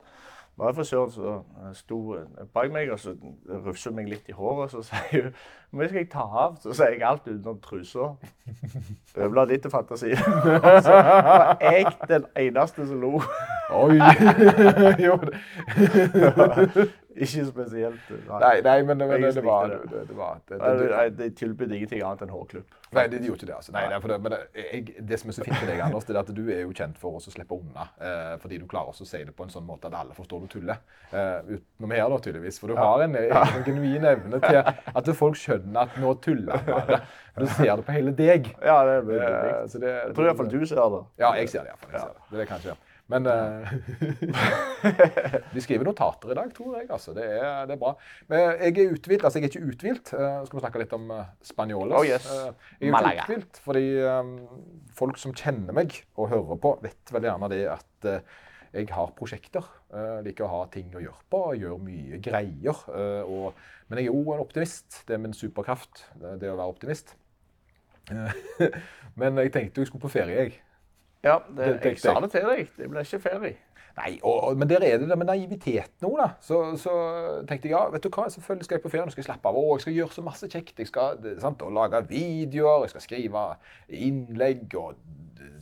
var frisøren som sto bak meg og så rufset meg litt i håret. Så sier hun men skal jeg ta av? Så sier jeg alt utenom trusa. Øvla litt til fantasi. Så var jeg den eneste som lo. Oi! Ikke spesielt. Nei, nei men, men det, det, var, det, det, var det, det, det tilbød ingenting annet enn hårklubb. Nei, det, gjorde ikke det. altså. Nei, det, men jeg, det som er så fint med deg, Anders, det er at du er jo kjent for å slippe unna. Eh, fordi du klarer å si det på en sånn måte at alle forstår du tuller. Eh, utenom her, da, tydeligvis. For du har en, en, en genuin evne til at folk skjønner at nå tuller han bare. Du ser det på hele deg. Ja, det er veldig eh, det, Jeg tror iallfall du ser det. Ja, jeg ser det iallfall. Ja. Det. det kan jeg gjøre. Men uh, De skriver notater i dag, tror jeg. altså. Det er, det er bra. Men jeg er uthvilt. Altså, jeg er ikke uthvilt. Uh, skal vi snakke litt om uh, spanjoles? Oh, yes. uh, jeg er ikke uthvilt fordi um, folk som kjenner meg og hører på, vet vel gjerne det at jeg har prosjekter. Uh, liker å ha ting å gjøre på. Gjør mye greier. Og, men jeg er jo en optimist. Det er min superkraft, det, det å være optimist. men jeg tenkte jeg skulle på ferie, jeg. Ja, det, jeg sa det til deg. Det blir ikke ferie. Nei, og, men der er det det med naiviteten òg, da. Så, så, tenkte jeg ja, vet du hva, selvfølgelig skal jeg på ferie. Nå skal jeg slappe av. Å, jeg skal gjøre så masse kjekt. Jeg skal sant, og lage videoer, jeg skal skrive innlegg og,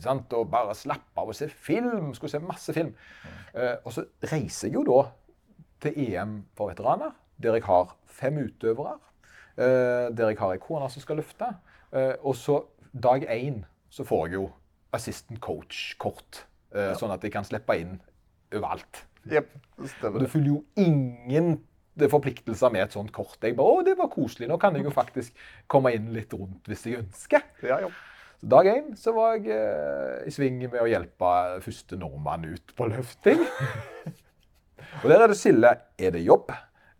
sant, og bare slappe av og se film. Skal se masse film. Mm. Uh, og så reiser jeg jo da til EM for veteraner, der jeg har fem utøvere. Uh, der jeg har ei kone som skal løfte. Uh, og så dag én så får jeg jo assistant coach-kort. Uh, ja. Sånn at de kan slippe inn overalt. Yep, og du følger jo ingen forpliktelser med et sånt kort. Jeg bare, å, det var koselig. Nå kan jeg jo faktisk komme inn litt rundt hvis jeg ønsker. Ja, ja. Så dag én så var jeg eh, i sving med å hjelpe første nordmann ut på løfting. og der er det skille. Er det jobb?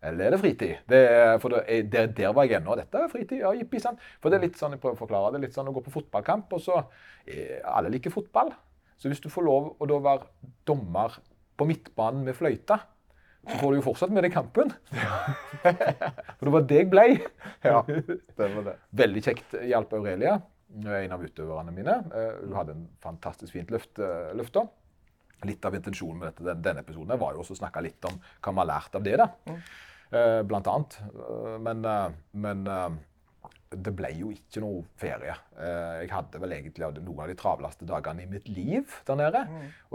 Eller er det fritid? Det, er- for det, er- der, der var jeg ennå. Dette er fritid. ja, jippi, sant? For det er litt sånn jeg prøver å forklare, det litt sånn å gå på fotballkamp, og så eh, Alle liker fotball. Så hvis du får lov å da være dommer på midtbanen med fløyta, så får du jo fortsatt med deg kampen. For det var det jeg ble. Ja, stemmer det. Veldig kjekt hjalp Aurelia, en av utøverne mine. Eh, Hun hadde en fantastisk fint løft, eh, løft. Litt av intensjonen med dette, denne episoden var jo også å snakke litt om hva vi har lært av det. da. Eh, Blant annet. Eh, Men, eh, men det ble jo ikke noe ferie. Jeg hadde vel egentlig noen av de travleste dagene i mitt liv der nede.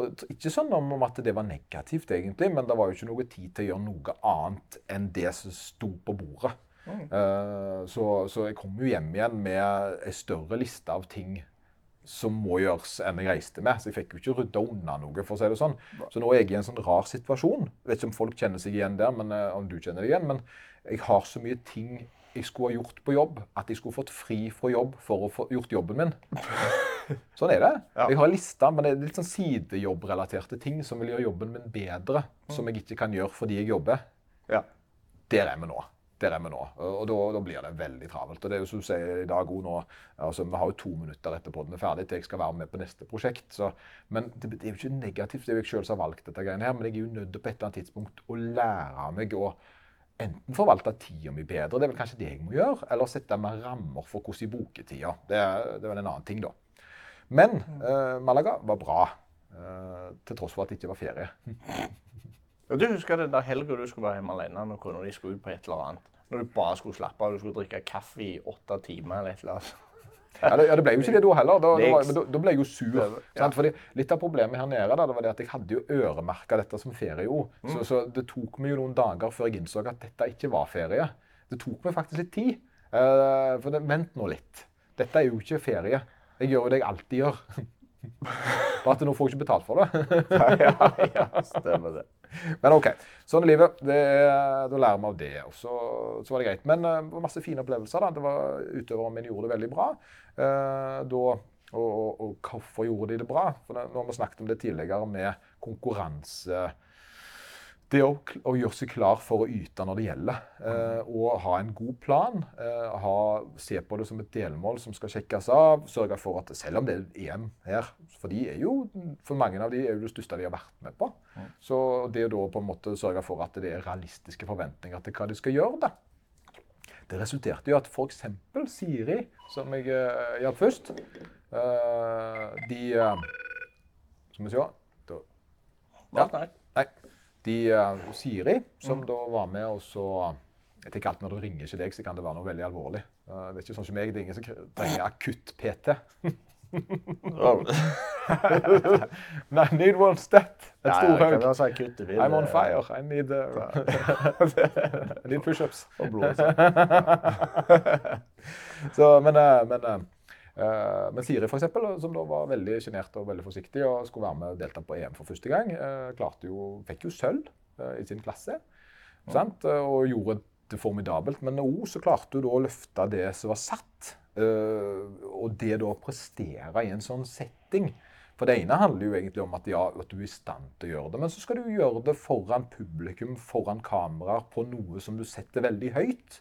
Og ikke sånn om at det var negativt, egentlig, men det var jo ikke noe tid til å gjøre noe annet enn det som sto på bordet. Eh, Så, så jeg kom jo hjem igjen med ei større liste av ting som må gjøres enn jeg reiste med. Så jeg fikk jo ikke rydda unna noe, for å si det sånn. Så nå er jeg i en sånn rar situasjon. Jeg vet ikke om folk kjenner seg igjen der, men eh, om du kjenner deg igjen. Men jeg har så mye ting jeg skulle ha gjort på jobb, at jeg skulle fått fri fra jobb for å få gjort jobben min. Sånn er det. Ja. Jeg har lista, men det er litt sånn sidejobbrelaterte ting som vil gjøre jobben min bedre, som jeg ikke kan gjøre fordi jeg jobber. Ja. Der er vi nå. Der er vi nå. Og da, blir det veldig travelt. Og det er jo som du sier i dag òg nå altså Vi har jo to minutter etter podden er ferdig til jeg skal være med på neste prosjekt. Så, men det, det er jo ikke negativt. Det er jo jeg sjøl som har valgt dette greiene her. Men jeg er jo nødt til på et eller annet tidspunkt å lære meg å enten forvalte tida mi bedre, det er vel kanskje det jeg må gjøre, eller sette meg rammer for hvordan jeg bruker tida. Det, det er vel en annen ting, da. Men eh, Malaga var bra. eh, til tross for at det ikke var ferie. Og du husker den der helga du skulle være hjemme alene når kona di skulle ut på et eller annet? Når du bare skulle slappe av, du skulle drikke kaffe i åtte timer eller et eller annet. Ja, det, ja, det ble jo ikke det da heller. Da, da, da, da ble jeg jo sur. Ja. Fordi litt av problemet her nede da, det var det at jeg hadde jo øremerka dette som ferie. Mm. Så, så det tok meg jo noen dager før jeg innså at dette ikke var ferie. Det tok meg faktisk litt tid. Uh, for det, vent nå litt. Dette er jo ikke ferie. Jeg gjør jo det jeg alltid gjør. Bare at nå får jeg ikke betalt for det. ja, ja, stemmer det. Men OK. Sånn er livet. Det, da lærer vi av det. Og så, så var det greit. Men eh, det var masse fine opplevelser. da. Det var Utøverne mine gjorde det veldig bra. Eh, da, og, og, og hvorfor gjorde de det bra? For Nå har vi snakket om det tidligere med konkurranse. Det å, å gjøre seg klar for å yte når det gjelder. Eh, og ha en god plan. Eh, ha, se på det som et delmål som skal sjekkes av. Sørge for at selv om det er EM her, for er jo, for mange av de er jo det største de har vært med på. Så det å da på en måte sørge for at det er realistiske forventninger til hva de skal gjøre, da. Det resulterte jo at f.eks. Siri, som jeg uh, hjalp først, eh, de eh, Skal vi se da, Ja, Nei. De, eh, Siri, som da var med, og så Jeg tenker alltid når det ringer ikke deg, så kan det være noe veldig alvorlig. Uh, det er ikke sånn som meg, det er ingen som trenger akutt-PT. I need one step. Et Ja, ja, kan haug. være så akutt du vil. I'm on eh, fire. I need, uh, I need pushups. Og blod. så. Men, eh, men, eh, eh, men Siri, for eksempel, som da var veldig sjenert og veldig forsiktig og skulle være med og delta på EM for første gang, eh, jo, fikk jo sølv eh, i sin klasse. Sant? Eh, Og gjorde det formidabelt. Men òg så klarte hun da å løfte det som var satt. eh, og det da å prestere i en sånn setting. For det ene handler jo egentlig om at, ja, at du er i stand til å gjøre det, men så skal du gjøre det foran publikum, foran kameraer, på noe som du setter veldig høyt.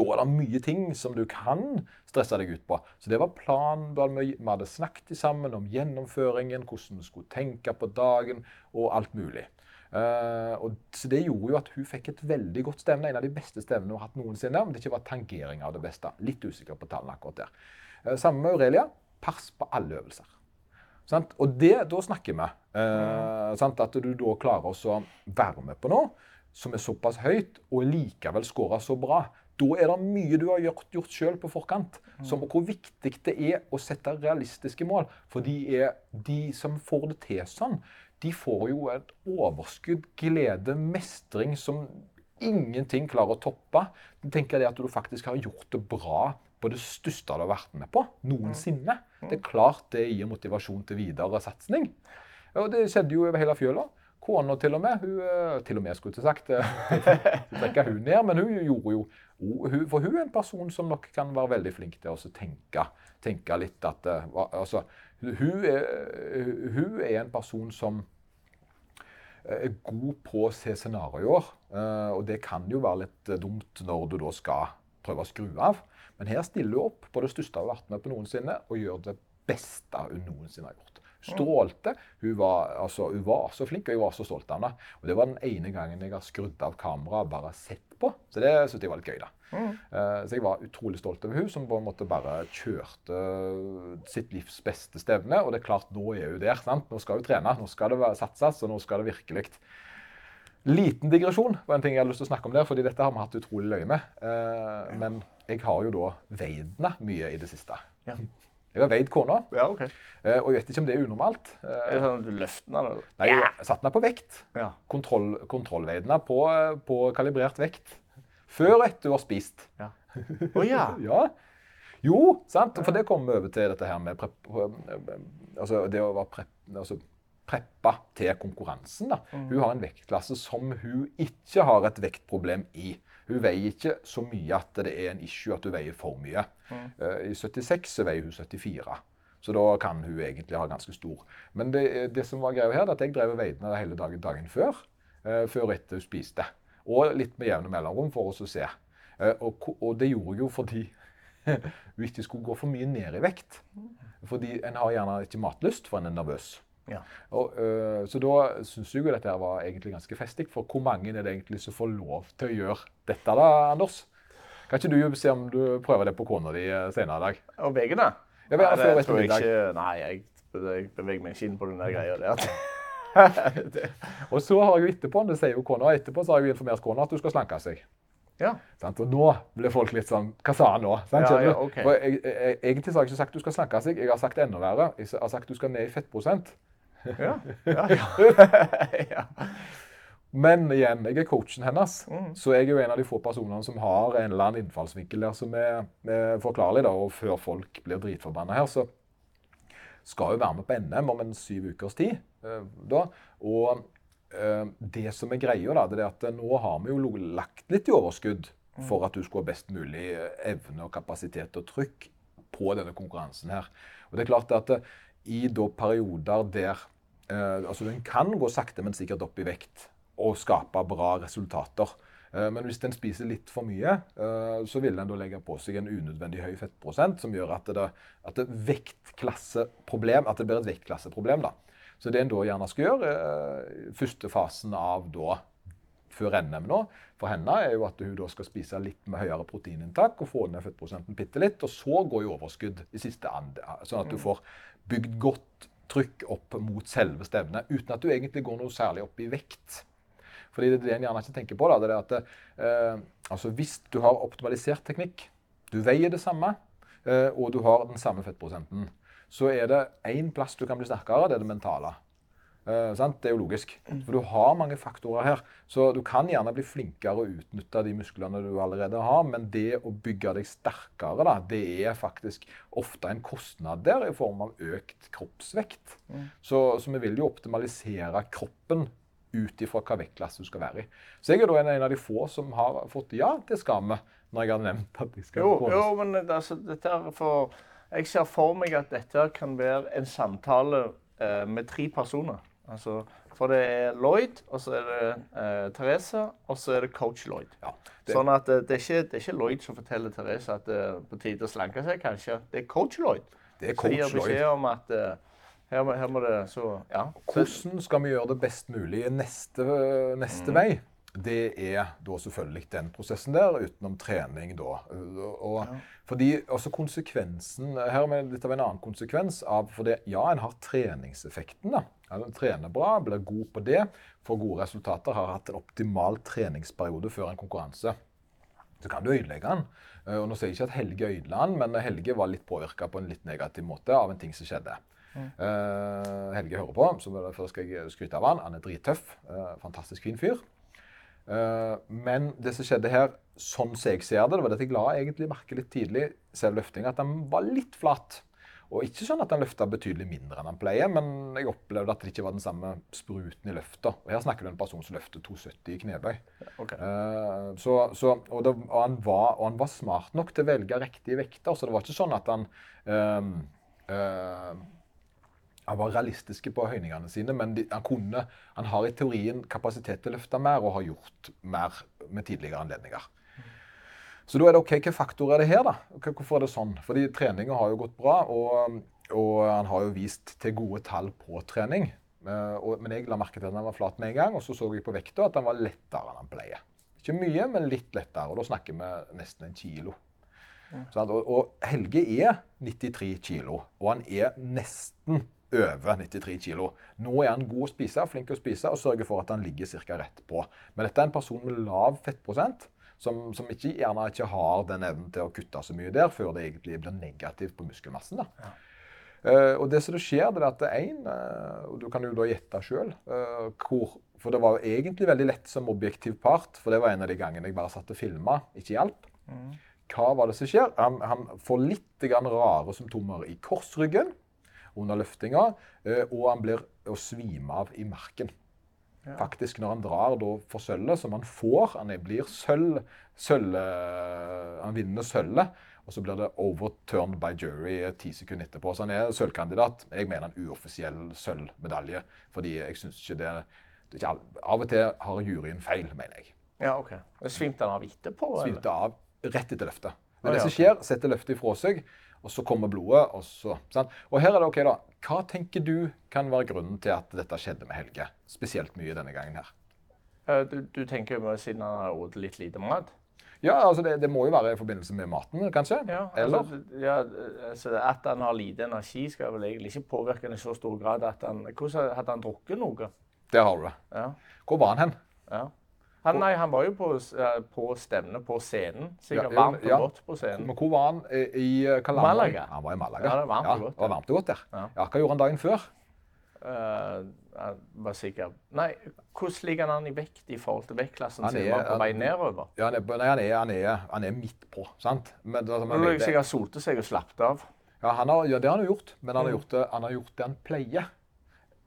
Da er det mye ting som du kan stresse deg ut på. Så det var planen. Vi hadde snakket sammen om gjennomføringen, hvordan vi skulle tenke på dagen og alt mulig. Uh, og så Det gjorde jo at hun fikk et veldig godt stevne. En av de beste stevnene hun har hatt noensinne. Om det ikke var tangering av det beste. Litt usikker på tallene akkurat der. Uh, Sammen med Aurelia. Pass på alle øvelser. Sant? Og det, da snakker vi. Eh, sant? At du da klarer å være med på noe som er såpass høyt, og likevel scorer så bra. Da er det mye du har gjort, gjort sjøl på forkant. Som hvor viktig det er å sette realistiske mål. For de, er, de som får det til sånn, de får jo et overskudd, glede, mestring som ingenting klarer å toppe. Du tenker det at du faktisk har gjort det bra på det største du har vært med på noensinne. Det er klart det gir motivasjon til videre satsing. Og det skjedde jo over hele fjøla. Kona til og med. Hun, eh, til og med, skulle jeg sagt. trekke hun ned, men hun gjorde jo For hun er en person som nok kan være veldig flink til å tenke, tenke litt at eh, altså, hun, er, hun er en person som er god på å se scenarioer. Og det kan jo være litt dumt når du da skal prøve å skru av. Men her stiller hun opp på det største hun har vært med på noensinne, og gjør det beste hun noensinne har gjort. Strålte. Hun var, altså, hun var, så flink, og jeg var så stolt av henne. Og det var den ene gangen jeg har skrudd av kameraet og bare sett på. Så det syntes jeg var litt gøy, da. Mm. Uh, så jeg var utrolig stolt over hun som på en måte bare kjørte sitt livs beste stevne. Og det er klart, nå er hun der. sant? Nå skal hun trene, nå skal det satses, og nå skal det virkelig Liten digresjon var en ting jeg hadde lyst til å snakke om der, fordi dette har vi hatt utrolig løye med. Uh, men jeg har jo da veid mye i det siste. Ja. Jeg har veid kona. Ja, ok. Eh, og jeg vet ikke om det er unormalt. Eh, er det sånn at du løfter den? Nei, jeg satte den på vekt. Ja. Kontroll, kontrollveide den på, på, kalibrert vekt. Før og etter du har spist. Ja. Oh, ja. ja. Jo, sant. For det kommer vi over til dette her med prep, altså det å være prep, altså preppa til konkurransen. Da. Mm. Hun har en vektklasse som hun ikke har et vektproblem i. Hun veier ikke så mye at det er en issue at hun veier for mye. Mm. Uh, I 76 så veier hun 74. Så da kan hun egentlig ha ganske stor. Men det, det som var greia her, er at jeg drev og veide hele dagen, dagen før. Uh, før og etter hun spiste. Og litt med jevne mellomrom for oss å se. Uh, og, og, det gjorde jeg jo fordi hun ikke skulle gå for mye ned i vekt. Fordi en har gjerne ikke matlyst, for en er nervøs. Ja. Og, øh, så da syns jeg jo dette var egentlig ganske festig. For hvor mange er det egentlig som får lov til å gjøre dette, da, Anders? Kan ikke du se om du prøver det på kona di øh, senere i dag? Og da. Ja, nei, det tror jeg ikke. Nei, jeg, jeg beveger meg ikke inn på den der greia der. og så har jeg jo etterpå, det sier jo kona, etterpå så har jeg jo informert kona at du skal slanke seg. Ja. Og nå ble folk litt sånn Hva sa han nå? Ja, ja, okay. jeg, jeg, egentlig har jeg ikke sagt at du skal slanke seg. Jeg har sagt enda verre. Jeg har sagt at du skal ned i fettprosent. Ja. ja, ja. Men igjen, jeg er coachen hennes. Mm. Så jeg er jo en av de få personene som har en eller annen innfallsvinkel der som er, er forklarlig. da, Og før folk blir dritforbanna her, så skal jo være med på NM om en syv ukers tid. Uh, da. Og uh, det som er greia, da, det er at nå har vi jo lagt litt i overskudd mm. for at du skulle ha best mulig evne og kapasitet og trykk på denne konkurransen her. Og det er klart at i da perioder der eh, altså Den kan gå sakte, men sikkert opp i vekt og skape bra resultater. Eh, men hvis den spiser litt for mye, eh, så vil den da legge på seg en unødvendig høy fettprosent, som gjør at det, at det, vektklasseproblem, at det blir et vektklasseproblem. da. Så det en da gjerne skal gjøre, eh, første fasen av da før NM nå, for henne er jo at hun da skal spise litt med høyere proteininntak og få ned fettprosenten bitte litt. Og så går i overskudd i siste ande, sånn at du mm. får bygd godt trykk opp mot selve stevnet uten at du egentlig går noe særlig opp i vekt. Fordi det, er det en gjerne ikke tenker på, da, det er at eh, altså hvis du har optimalisert teknikk, du veier det samme, eh, og du har den samme fettprosenten, så er det én plass du kan bli sterkere, det er det mentale. Uh, det er jo logisk. Mm. For du har mange faktorer her. Så du kan gjerne bli flinkere å utnytte de musklene du allerede har, men det å bygge deg sterkere, da, det er faktisk ofte en kostnad der i form av økt kroppsvekt. Mm. Så, så, vi vil jo optimalisere kroppen ut ifra hva vektklasse du skal være i. Så jeg er da en, en av de få som har fått ja, til skamme når jeg har nevnt at de skal jo, jo, men altså, dette er for Jeg ser for meg at dette kan være en samtale eh, med tre personer. Altså, for det er Lloyd, og så er det eh, Therese, og så er det coach Lloyd. Ja, det... Sånn at eh, det, er ikke, det, er ikke, Lloyd som forteller Therese at det er på tide å slanke seg, kanskje. Det er coach Lloyd. Det er coach Lloyd. Som gir beskjed om at eh, her, må, her, må, det så Ja. Hvordan skal vi gjøre det best mulig neste, neste mm. vei? Det er da selvfølgelig den prosessen der, utenom trening da. Og, ja. Fordi også konsekvensen Her er litt av en annen konsekvens av For ja, en har treningseffekten. da. En trener bra, blir god på det, får gode resultater, har hatt en optimal treningsperiode før en konkurranse. Så kan du ødelegge den. Eh, og nå sier jeg ikke at Helge ødela den, men Helge var litt påvirka på en litt negativ måte av en ting som skjedde. Mm. Uh, Helge hører på, så derfor skal jeg skryte av han. Han er drittøff. Uh, fantastisk fin fyr. Uh, men det som skjedde her, sånn som jeg ser det, det var det jeg la egentlig merke litt tidlig, selv løfting, at han var litt flat. Og ikke sånn at han løfta betydelig mindre enn han pleier, men jeg opplevde at det ikke var den samme spruten i løfta. Og her snakker du om en person som løfter 270 i knebøy. Okay. Uh, så, så, og, det, og, han var, og han var smart nok til å velge riktige vekter, så det var ikke sånn at han um, uh, han var realistisk på høyningene sine, men de, han, kunne, han har i teorien kapasitet til å løfte mer og har gjort mer med tidligere anledninger. Så da er det OK, hvilke faktorer er det her, da? Hvorfor er det sånn? Fordi treninga har jo gått bra, og, og han har jo vist til gode tall på trening. Eh, men jeg la merke til at han var flat med en gang, og så så jeg på vekta at han var lettere enn han pleier. Ikke mye, men litt lettere. Og da snakker vi nesten en kilo. Og, og Helge er 93 kilo, og han er nesten over 93 kilo. Nå er han god å spise, flink å spise og sørger for at han ligger ca. rett på. Men dette er en person med lav fettprosent, som, som ikke, gjerne ikke har den evnen til å kutte så mye der før det egentlig blir negativt på muskelmassen. da. Uh, og det som det skjer, det er at er en, eh, og du kan jo da gjette sjøl hvor For det var jo egentlig veldig lett som objektiv part, for det var en av de gangene jeg bare satt og filma, ikke hjalp. Hva var det som skjer? Han, han får litt rare symptomer i korsryggen under løftinga, eh, og han blir å svime av i marken. Faktisk når han drar da for sølvet, som han får Han er- blir sølv, sølv Han vinner sølvet, og så blir det overturned by jury ti sekunder etterpå. Så han er sølvkandidat. Jeg mener en uoffisiell sølvmedalje, fordi jeg syns ikke det, det ikke Av og til har juryen feil, mener jeg. Ja, ok. Svimte han av etterpå? Svimte av rett etter løftet. Men det som skjer, setter løftet ifra seg, og så kommer blodet, og så sant? Og her er det OK, da. Hva tenker du kan være grunnen til at dette skjedde med Helge? Spesielt mye denne gangen her. Eh, Du, du tenker jo siden han har spist litt lite mat? Ja, altså det, det må jo være i forbindelse med maten, kanskje? Ja, Eller? altså, ja, altså At han har lite energi, skal vel egentlig ikke påvirke han i så stor grad at han Hvordan hadde han drukket noe? Det har du. Ja. Hvor var han hen? ja. Han, nei, han var jo på, eh, på stevne på scenen. Sikkert Ja, ja, varmt og ja. godt på scenen. Men hvor var han i, i eh, hva land? Malaga. Han var i Malaga. Ja, det var varmt og godt det var varmt og godt der. Ja. Ja, Hva gjorde han dagen før? Uh, jeg var sikker Nei, hvordan ligger han i vekt i forhold til vektklassen sin? Var på vei nedover? Ja, han, er, nei, han, er, han, er, han er midt på, sant? Men, det, Han har sikkert solte seg og slappet av. Ja, han har, ja, det har han jo gjort, men han har Mm. gjort det han, har gjort det han pleier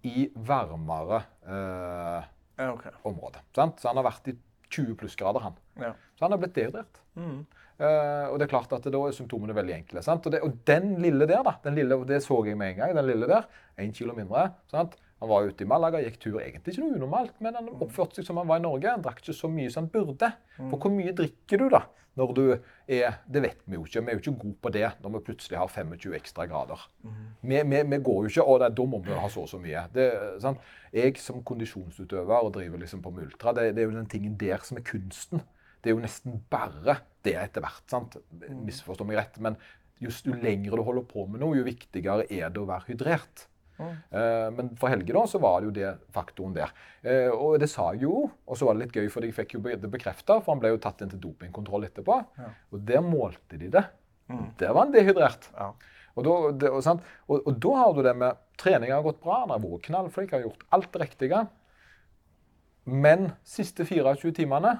i varmere eh, Ja, område. Sant? Så han har vært i 20 plussgrader, han. Ja. Så han har blitt dehydrert. Mm. Uh, og det er klart at da er symptomene veldig enkle. Sant? Og, det, og den lille der, da, den lille, det så jeg med en gang, den lille der, én kilo mindre. Sant? Han var ute i Malaga, gikk tur. Egentlig ikke noe unormalt, men han oppførte seg som han var i Norge. Han drakk ikke så mye som han burde. For hvor mye drikker du da når du er Det vet vi jo ikke. Vi er jo ikke gode på det når vi plutselig har 25 ekstra grader. Vi, vi, vi går jo ikke og da må vi ha så og så mye. Det? Jeg som kondisjonsutøver og driver liksom på multra, det, det er jo den tingen der som er kunsten. Det er jo nesten bare det etter hvert. sant? Misforstå meg rett, men just jo lengre du holder på med noe, jo viktigere er det å være hydrert. Eh, men for Helge da, så var det jo det faktoren der. Eh, og det sa jeg jo, og så var det litt gøy, for jeg fikk jo det bekrefta, for han ble jo tatt inn til dopingkontroll etterpå. Og der målte de det. Der var han dehydrert. Ja. Og da, det, og, sant? Og, og da har du det med Treninga har gått bra, han har vært knallflink, har gjort alt det riktige. Men siste 24 timene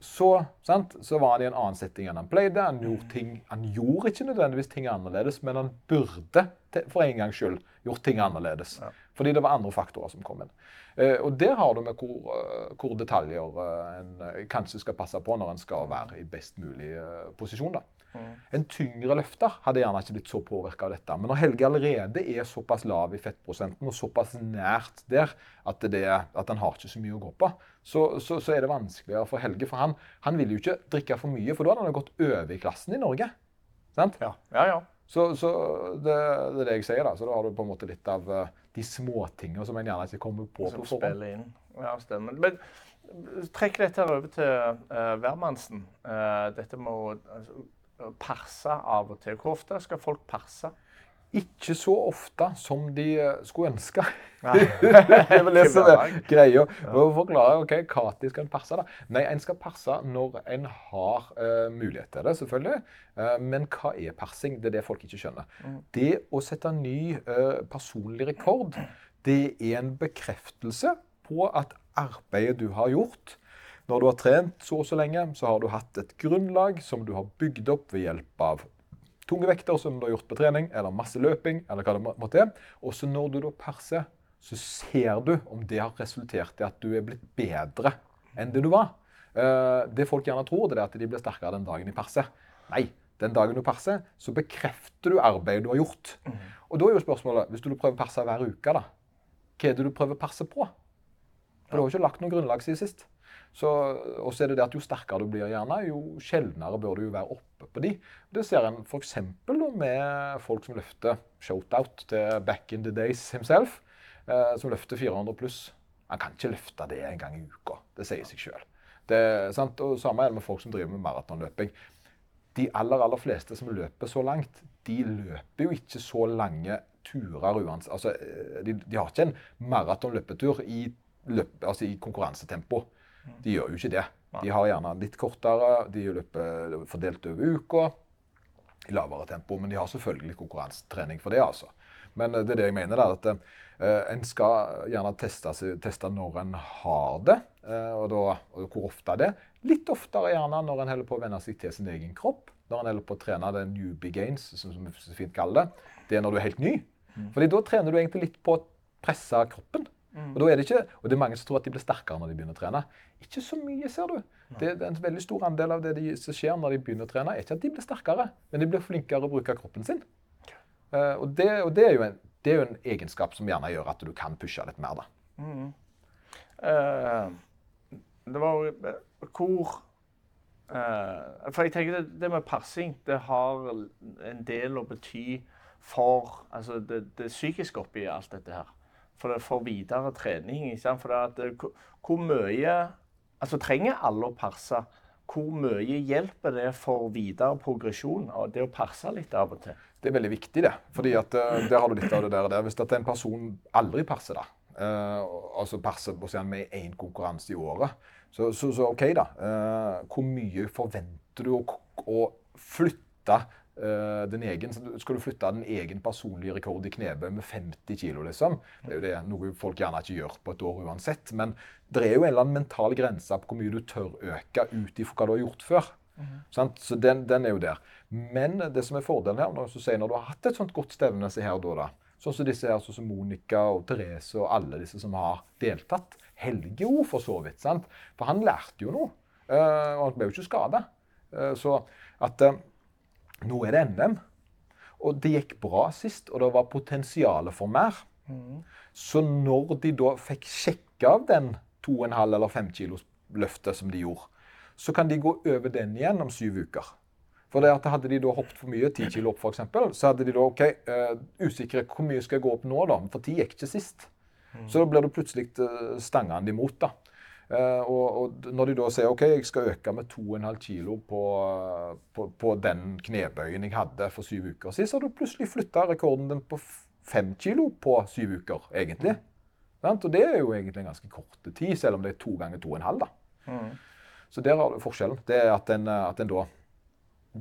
så, sant, så var han i en annen setting enn han pleide. Han gjorde, ting, han gjorde ikke nødvendigvis ting annerledes, men han burde for en gangs skyld gjort ting annerledes. Fordi det var andre faktorer som kom inn. Eh, og der har du med hvor, eh, hvor detaljer eh, en eh, kanskje skal passe på når en skal være i best mulig eh, posisjon. da. En tyngre løfter hadde gjerne ikke blitt så påvirka av dette. Men når Helge allerede er såpass lav i fettprosenten og såpass nært der at, det, at han har ikke så mye å gå på, så, så, så er det vanskeligere for Helge. For han, han vil jo ikke drikke for mye, for da hadde han gått over i klassen i Norge. Sant? Ja, ja. ja. Så, så det, det er det jeg sier, da. Så da har du på en måte litt av eh, de småtinga som en gjerne ikke kommer på Som på forhånd. inn. Ja, stemmer. Men eh, trekk dette her over til uh, hvermannsen. Eh, dette med å altså, perse av og til. Hvor ofte skal folk perse? Ikke så ofte som de eh, skulle ønske. Nei. det er vel det som er greia. Og forklare ok, når skal en perse. da? Nei, en skal passe når en har uh, mulighet til det, selvfølgelig. Uh, men hva er persing? Det er det folk ikke skjønner. Det å sette ny uh, personlig rekord, det er en bekreftelse på at arbeidet du har gjort når du har trent så og så lenge, så har du hatt et grunnlag som du har bygd opp ved hjelp av tunge vekter som du har gjort på trening, eller masse løping, eller hva det måtte være. Og så når du da perser, så ser du om det har resultert i at du er blitt bedre enn det du var. Eh, det folk gjerne tror, det er at de blir sterkere den dagen de perser. Nei, den dagen du perser, så bekrefter du arbeidet du har gjort. Og da er jo spørsmålet, hvis du prøver å perse hver uke, da, hva er det du prøver å perse på? For du har jo ikke lagt noe grunnlag siden sist. Så, og så er det det at jo sterkere du blir, gjerne, jo sjeldnere bør du jo være oppe på de. Det ser en f.eks. med folk som løfter shout-out til back in the days himself, eh, som løfter 400 pluss. Han kan ikke løfte det en gang i uka. Det sier seg sjøl. Samme er det med folk som driver med maratonløping. De aller, aller fleste som løper så langt, de løper jo ikke så lange turer uansett. Altså, eh, de, de har ikke en maratonløpetur i, løp, altså i konkurransetempo. De gjør jo ikke det. De har gjerne litt kortere, de løper fordelt over uka i lavere tempo. Men de har selvfølgelig konkurransetrening for det, altså. Men eh, det er det jeg mener, da, at uh, en skal gjerne teste, teste når en har det, uh, og, da, og hvor ofte det. Litt oftere gjerne når en holder på å venne seg til sin egen kropp. Når en holder på å trene det newbie gains, som som vi så fint kaller det. Det er når du er helt ny. Fordi da trener du egentlig litt på å presse kroppen. Og, da er det ikke, og det er mange som tror at de blir sterkere når de begynner å trene. Ikke så mye, ser du. Det, er en veldig stor andel av det de, som skjer når de begynner å trene, er ikke at de blir sterkere, men de blir flinkere å bruke kroppen sin. Uh, og det, og det, er jo en, det er jo en egenskap som gjerne gjør at du kan pushe litt mer. da. Eh, det var hvor eh, For jeg tenker det, det med persing det har en del å bety for altså det, det psykiske oppi alt dette her. For, for videre trening. For at, hvor, hvor mye Altså trenger alle å perse? Hvor mye hjelper det for videre progresjon av det å perse litt av og til? Det er veldig viktig, det. Fordi at eh, der har du litt av det der. der. Hvis at en person aldri perser, da, uh, altså perser på seg med én konkurranse i året, så, så, så OK, da. Uh, hvor mye forventer du å, å flytte eh, din egen Skal du flytte din egen personlige rekord i knebøy med 50 kg, liksom? Det er jo det, noe folk gjerne ikke gjør på et år uansett. Men det er jo en eller annen mental grense på hvor mye du tør øke ut ifra hva du har gjort før. Sant? Så den, den er jo der. Men det som er fordelen her, når, du når du har hatt et sånt godt stevne som her, da, da, sånn som disse her, sånn som Monica og Therese og alle disse som har deltatt, Helge òg, for så vidt. sant? For han lærte jo noe, Uh, og han ble jo ikke skada. Så at eh, nå er det NM. Og det gikk bra sist, og det var potensial for mer. Så når de da fikk sjekke av den 2,5 eller 5 kilos løftet som de gjorde, så kan de gå over den igjen om syv uker. For det at Hadde de da hoppet for mye, 10 kilo opp f.eks., så hadde de da OK, uh, usikre hvor mye skal jeg gå opp nå, da? For 10 gikk ikke sist. Så da blir du plutselig uh, stangende imot. da. Eh, og, og når de da sier OK, jeg skal øke med 2,5 kilo på, på, på den knebøyen jeg hadde for syv uker siden, så har du plutselig flytta rekorden din på f- fem kilo på syv uker, egentlig. Mm. Og det er jo egentlig en ganske kort tid, selv om det er to ganger to og en da. Så der har du forskjellen. Det er at en, at en da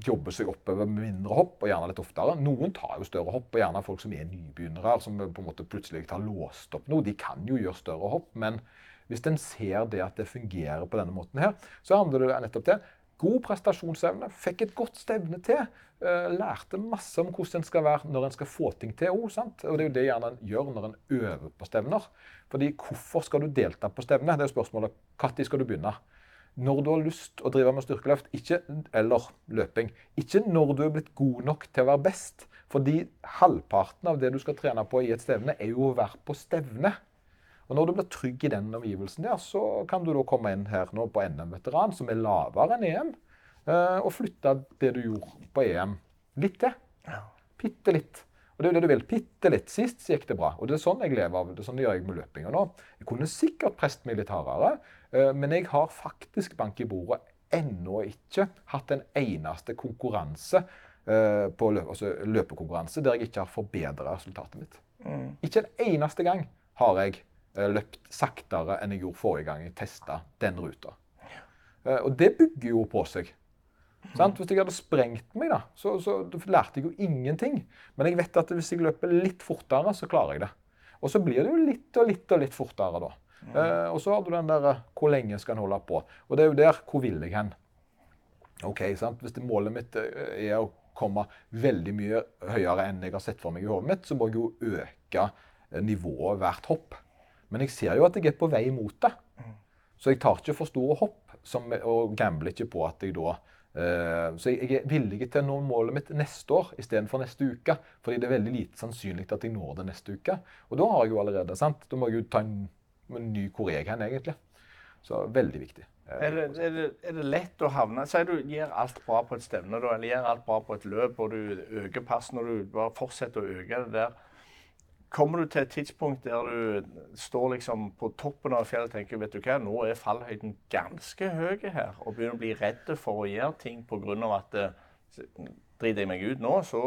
jobber seg oppover med mindre hopp, og gjerne litt oftere. Noen tar jo større hopp, og gjerne folk som er nybegynnere, som på en måte plutselig har låst opp noe. De kan jo gjøre større hopp, men hvis en ser det at det fungerer på denne måten her, så handler det nettopp det. God prestasjonsevne, fikk et godt stevne til. eh, lærte masse om hvordan en skal være når en skal få ting til òg. Og det er jo det gjerne en gjør når en øver på stevner. Fordi hvorfor skal du delta på stevne? Det er spørsmålet. Når skal du begynne? Når du har lyst å drive med styrkeløft, ikke, eller løping. Ikke når du er blitt god nok til å være best. Fordi halvparten av det du skal trene på i et stevne, er jo å være på stevne. Og når du blir trygg i den omgivelsen der, så kan du da komme inn her nå på NM-veteran, som er lavere enn EM, eh, og flytte det du gjorde på EM, litt til. Bitte litt. Og det er jo det du vil. Bitte litt. Sist gikk det bra. Og det er sånn jeg lever av. Det er sånn gjør jeg med løpinga nå. Jeg kunne sikkert prest meg litt hardere, eh, men jeg har faktisk bank i bordet ennå ikke hatt en eneste konkurranse eh, på løp, altså løpekonkurranse der jeg ikke har forbedra resultatet mitt. Ikke en eneste gang har jeg løpt saktere enn jeg gjorde forrige gang jeg testa den ruta. Eh, Og det bygger jo på seg. Sant? Hvis jeg hadde sprengt meg, da, så, så lærte jeg jo ingenting. Men jeg vet at hvis jeg løper litt fortere, så klarer jeg det. Og så blir det jo litt og litt og litt fortere, da. Eh, og så har du den der eh, hvor lenge skal en holde på. Og det er jo der hvor vil jeg hen? Ok, sant? Hvis det målet mitt eh, er å komme veldig mye høyere enn jeg har sett for meg i hodet mitt, så må jeg jo øke eh, nivået hvert hopp. Men jeg ser jo at jeg er på vei mot det. Så jeg tar ikke for store hopp som, og gambler ikke på at jeg da uh, Så jeg, jeg er villig til å nå målet mitt neste år istedenfor neste uke. Fordi det er veldig lite sannsynlig at jeg når det neste uke. Og da har jeg jo allerede sant? Da må jeg jo ta en, en ny hvor jeg hen, egentlig. Så veldig viktig. Eh, Er det, er, det, er det lett å havne Si du gjør alt bra på et stevne, eller gjør alt bra på et løp, og du øker passen og du bare fortsetter å øke det der. Kommer du til et tidspunkt der du står liksom på toppen av fjellet og tenker vet du hva, nå er fallhøyden ganske høy her, og begynner å bli redd for å gjøre ting pga. at eh, driter jeg meg ut nå, så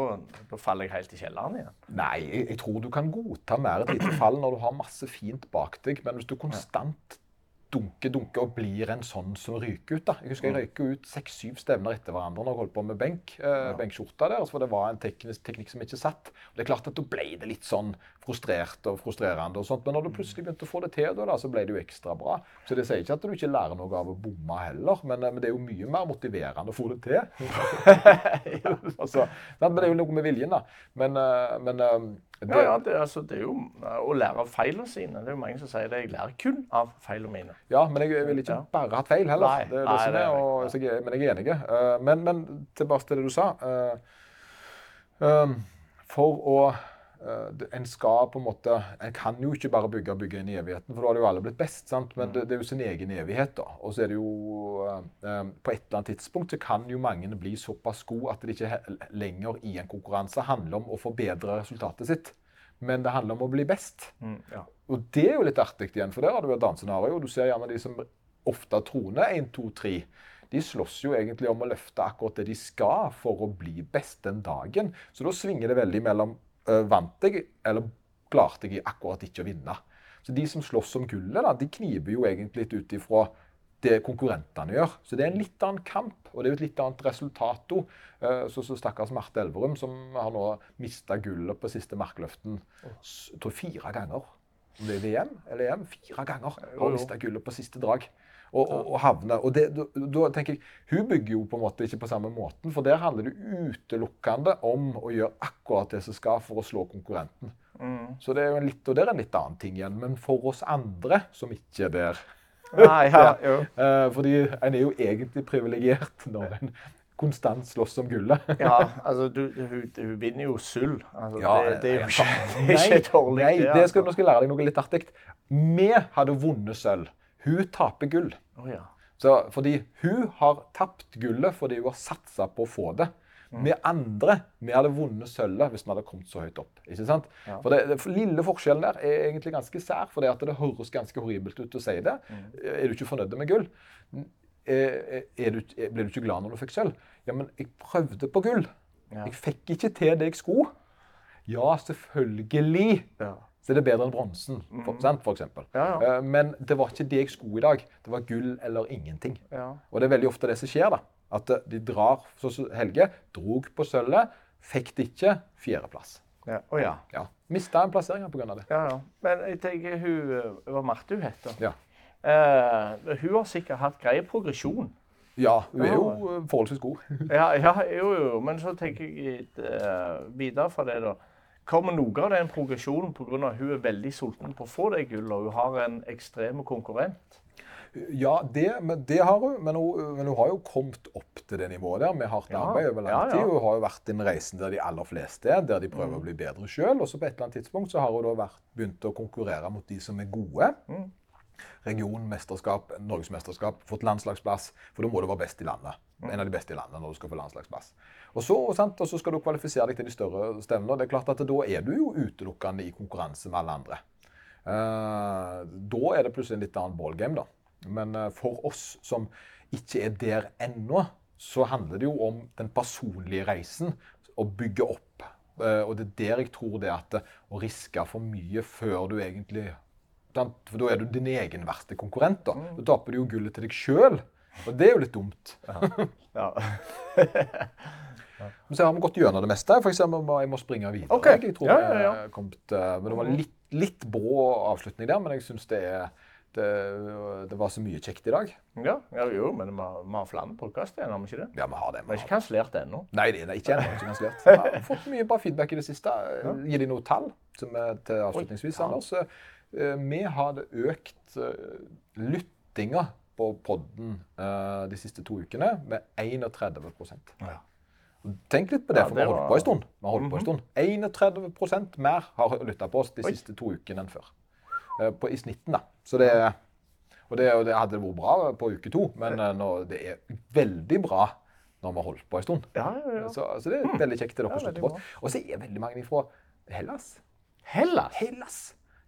faller jeg helt i kjelleren igjen. Nei, jeg, jeg tror du kan godta mer et lite fall når du har masse fint bak deg. Men hvis du konstant dunker, dunke og blir en sånn som ryker ut da. Jeg husker jeg røyker ut seks-syv stevner etter hverandre når jeg holdt på med benk, eh, benkskjorta der, for det var en teknisk, teknikk som ikke satt. Og det er klart at da ble det litt sånn frustrert og frustrerende og sånt. Men når du plutselig begynte å få det til, da, så ble det jo ekstra bra. Så det sier ikke at du ikke lærer noe av å bomme heller, men, eh, men det er jo mye mer motiverende å få det til. altså, men det er jo noe med viljen, da. Men, eh, men eh, det, Ja, ja, det, altså, det er jo å lære av feilene sine. Det er jo mange som sier det. Jeg lærer kun av feilene mine. Ja, men jeg vil ikke Ja. bare hatt feil heller. Nei, det det nei, det er, og, jeg, men jeg er enig. Men, men tilbake til det du sa. for å En skal på en måte En kan jo ikke bare bygge og bygge inn i evigheten, for da hadde jo alle blitt best. sant? Men det, det er jo sin egen evighet, da. Og så er det jo eh, eh, På et eller annet tidspunkt så kan jo mange bli såpass gode at det ikke lenger i en konkurranse handler om å forbedre resultatet sitt, men det handler om å bli best. Mm, ja. Og det er jo litt artig igjen, for der har du et annet scenario. Du ser gjerne de som ofte troner 1, 2, 3. De slåss jo egentlig om å løfte akkurat det de skal for å bli best den dagen. Så da svinger det veldig mellom vant jeg, eller klarte jeg akkurat ikke å vinne. Så de som slåss om gullet, da, de kniver jo egentlig litt ut ifra det konkurrentene gjør. Så det er en litt annen kamp, og det er jo et litt annet resultat òg. Så, så stakkars Marte Elverum, som har nå mista gullet på siste markløften tror fire ganger. Om det er VM eller EM. Fire ganger har mista gullet på siste drag. Og, og, og havne. Og det, da, tenker jeg, Hun bygger jo på en måte ikke på samme måten, for der handler det utelukkende om å gjøre akkurat det som skal for å slå konkurrenten. Mm. Så det er jo litt, og det er en litt annen ting igjen. Men for oss andre som ikke er der Nei, ja, jo. eh, Fordi en er jo egentlig privilegert når en konstant slåss om gullet. Ja, altså, du, hun, hun vinner jo sølv. Altså, Ja, det, det er jo ikke, det er ikke dårlig. Nei, det, det skal, nå skal jeg lære deg noe litt artig. Vi hadde vunnet sølv. Hun taper gull. Oh, ja. Så, fordi hun har tapt gullet fordi hun har satsa på å få det. Mm. Vi andre vi hadde vunnet sølvet hvis vi hadde kommet så høyt opp. ikke sant? Ja. For det, for Lille forskjellen der er egentlig ganske sær, for det, det høres ganske horribelt ut å si det. Mm. Er du ikke fornøyd med gull? Er, er du, er, ble du ikke glad når du fikk sølv? Ja, men jeg prøvde på gull. Ja. Jeg fikk ikke til det jeg skulle. Ja, selvfølgelig. Ja. Så det er bedre enn bronsen, for, sant, for eksempel. Ja, ja. Eh, Men det var ikke det jeg skulle i dag. Det var gull eller ingenting. Ja. Og det er veldig ofte det som skjer. da. At eh, de drar, sånn som Helge, drog på sølvet, fikk det ikke, fjerdeplass. Ja. Oh, ja. Ja. Mista en plassering pga. det. ja, ja. Men jeg tenker hun Hva Det var Marte hun heter? Ja. Eh, hun har sikkert hatt grei progresjon. ja, hun er jo eh, forholdsvis god. Ja, ja, jo, jo. Men så tenker jeg eh, videre fra det, da. Kommer noe av den progresjonen pga. at hun er veldig sulten på å få det gullet, og hun har en ekstrem konkurrent? Ja, det, men det har hun, men hun, men hun har jo kommet opp til det nivået der med hardt arbeid over lang ja, ja. tid. Hun har jo vært den reisen der de aller fleste er, der de prøver å bli bedre sjøl. Og så på et eller annet tidspunkt så har hun da vært, begynt å konkurrere mot de som er gode. Mm. Regionmesterskap, norgesmesterskap, fått landslagsplass. For da må du være best i landet. Mm. En av de beste i landet når du skal få landslagsplass. Og så, sant, og så skal du kvalifisere deg til de større stevnene. Det er klart at da er du jo utelukkende i konkurranse med alle andre. Uh, da er det plutselig en litt annen ballgame, da. Men uh, for oss som ikke er der ennå, så handler det jo om den personlige reisen. Å bygge opp. Uh, og det er der jeg tror det at å riske for mye før du egentlig? For da er du din egen verste konkurrent. Da Da taper du jo gullet til deg sjøl. Og det er jo litt dumt. Ja. Så har vi gått gjennom det meste. For eksempel, jeg må springe videre. Okay. Jeg tror Ja, ja, ja. kommet, eh, men det var litt, litt brå avslutning der, men jeg syns det er Det, det var så mye kjekt i dag. Ja, ja jo, men vi har, vi har flere podkaster igjen, har vi ikke det? Ja, vi har det. Vi har ikke kansellert det ennå. Nei, det er ikke kansellert. Vi har fått mye bra feedback i det siste. Gi dem noen tall som er til avslutningsvis, Oi. Anders. Eh, Vi har økt eh, lyttinga på podden uh, de siste to ukene med 31 Ja. Tenk litt på det, Ja, det vi har holdt var- på en stund. Vi har holdt på en stund. 31% mer har lytta på oss de Oi. siste to ukene enn før. Uh, På, I snitten, da. Så det, og det, og det hadde vært bra på uke to, men uh, nå, det er veldig bra når vi har holdt på en stund. Ja, ja, ja. Så, så det er veldig kjekt til dere Ja, støtter på oss. Og så er veldig mange fra Hellas. Hellas? Hellas!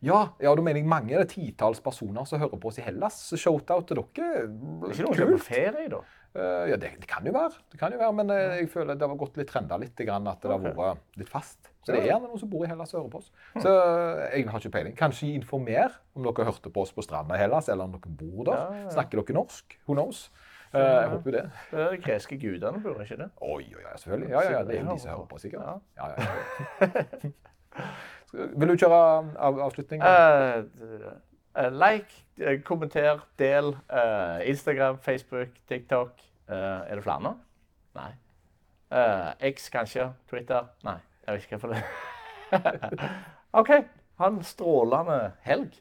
Ja, ja, da mener jeg mange. Det er titalls personer som hører på oss i Hellas. Så shout-out til dere. Ikke noen som er på ferie, da? Uh, ja, det, det kan jo være. Det kan jo være, Men uh, jeg føler det har gått litt trenda litt, grann, at det okay. har vært litt fast. Så det er gjerne noen som bor i Hellas og hører på oss. Så eh, jeg har ikke peiling. Kanskje informer om dere hørte på oss på stranda i Hellas, eller om dere bor der. Ja, ja. Snakker dere norsk? Who knows? Uh, jeg håper jo det. Det er greske gudene burde ikke det? Oi, oi, oi, selvfølgelig. Ja, ja, ja, det er jo de som hører på, sikkert. Ja. Ja, ja, Vil du kjøre av, avslutning? Uh, uh, like, uh, kommenter, del. Instagram, Facebook, TikTok. Er det flere nå? Nei. X kanskje? Twitter? Nei, jeg vet ikke hva det OK. Ha en strålende helg.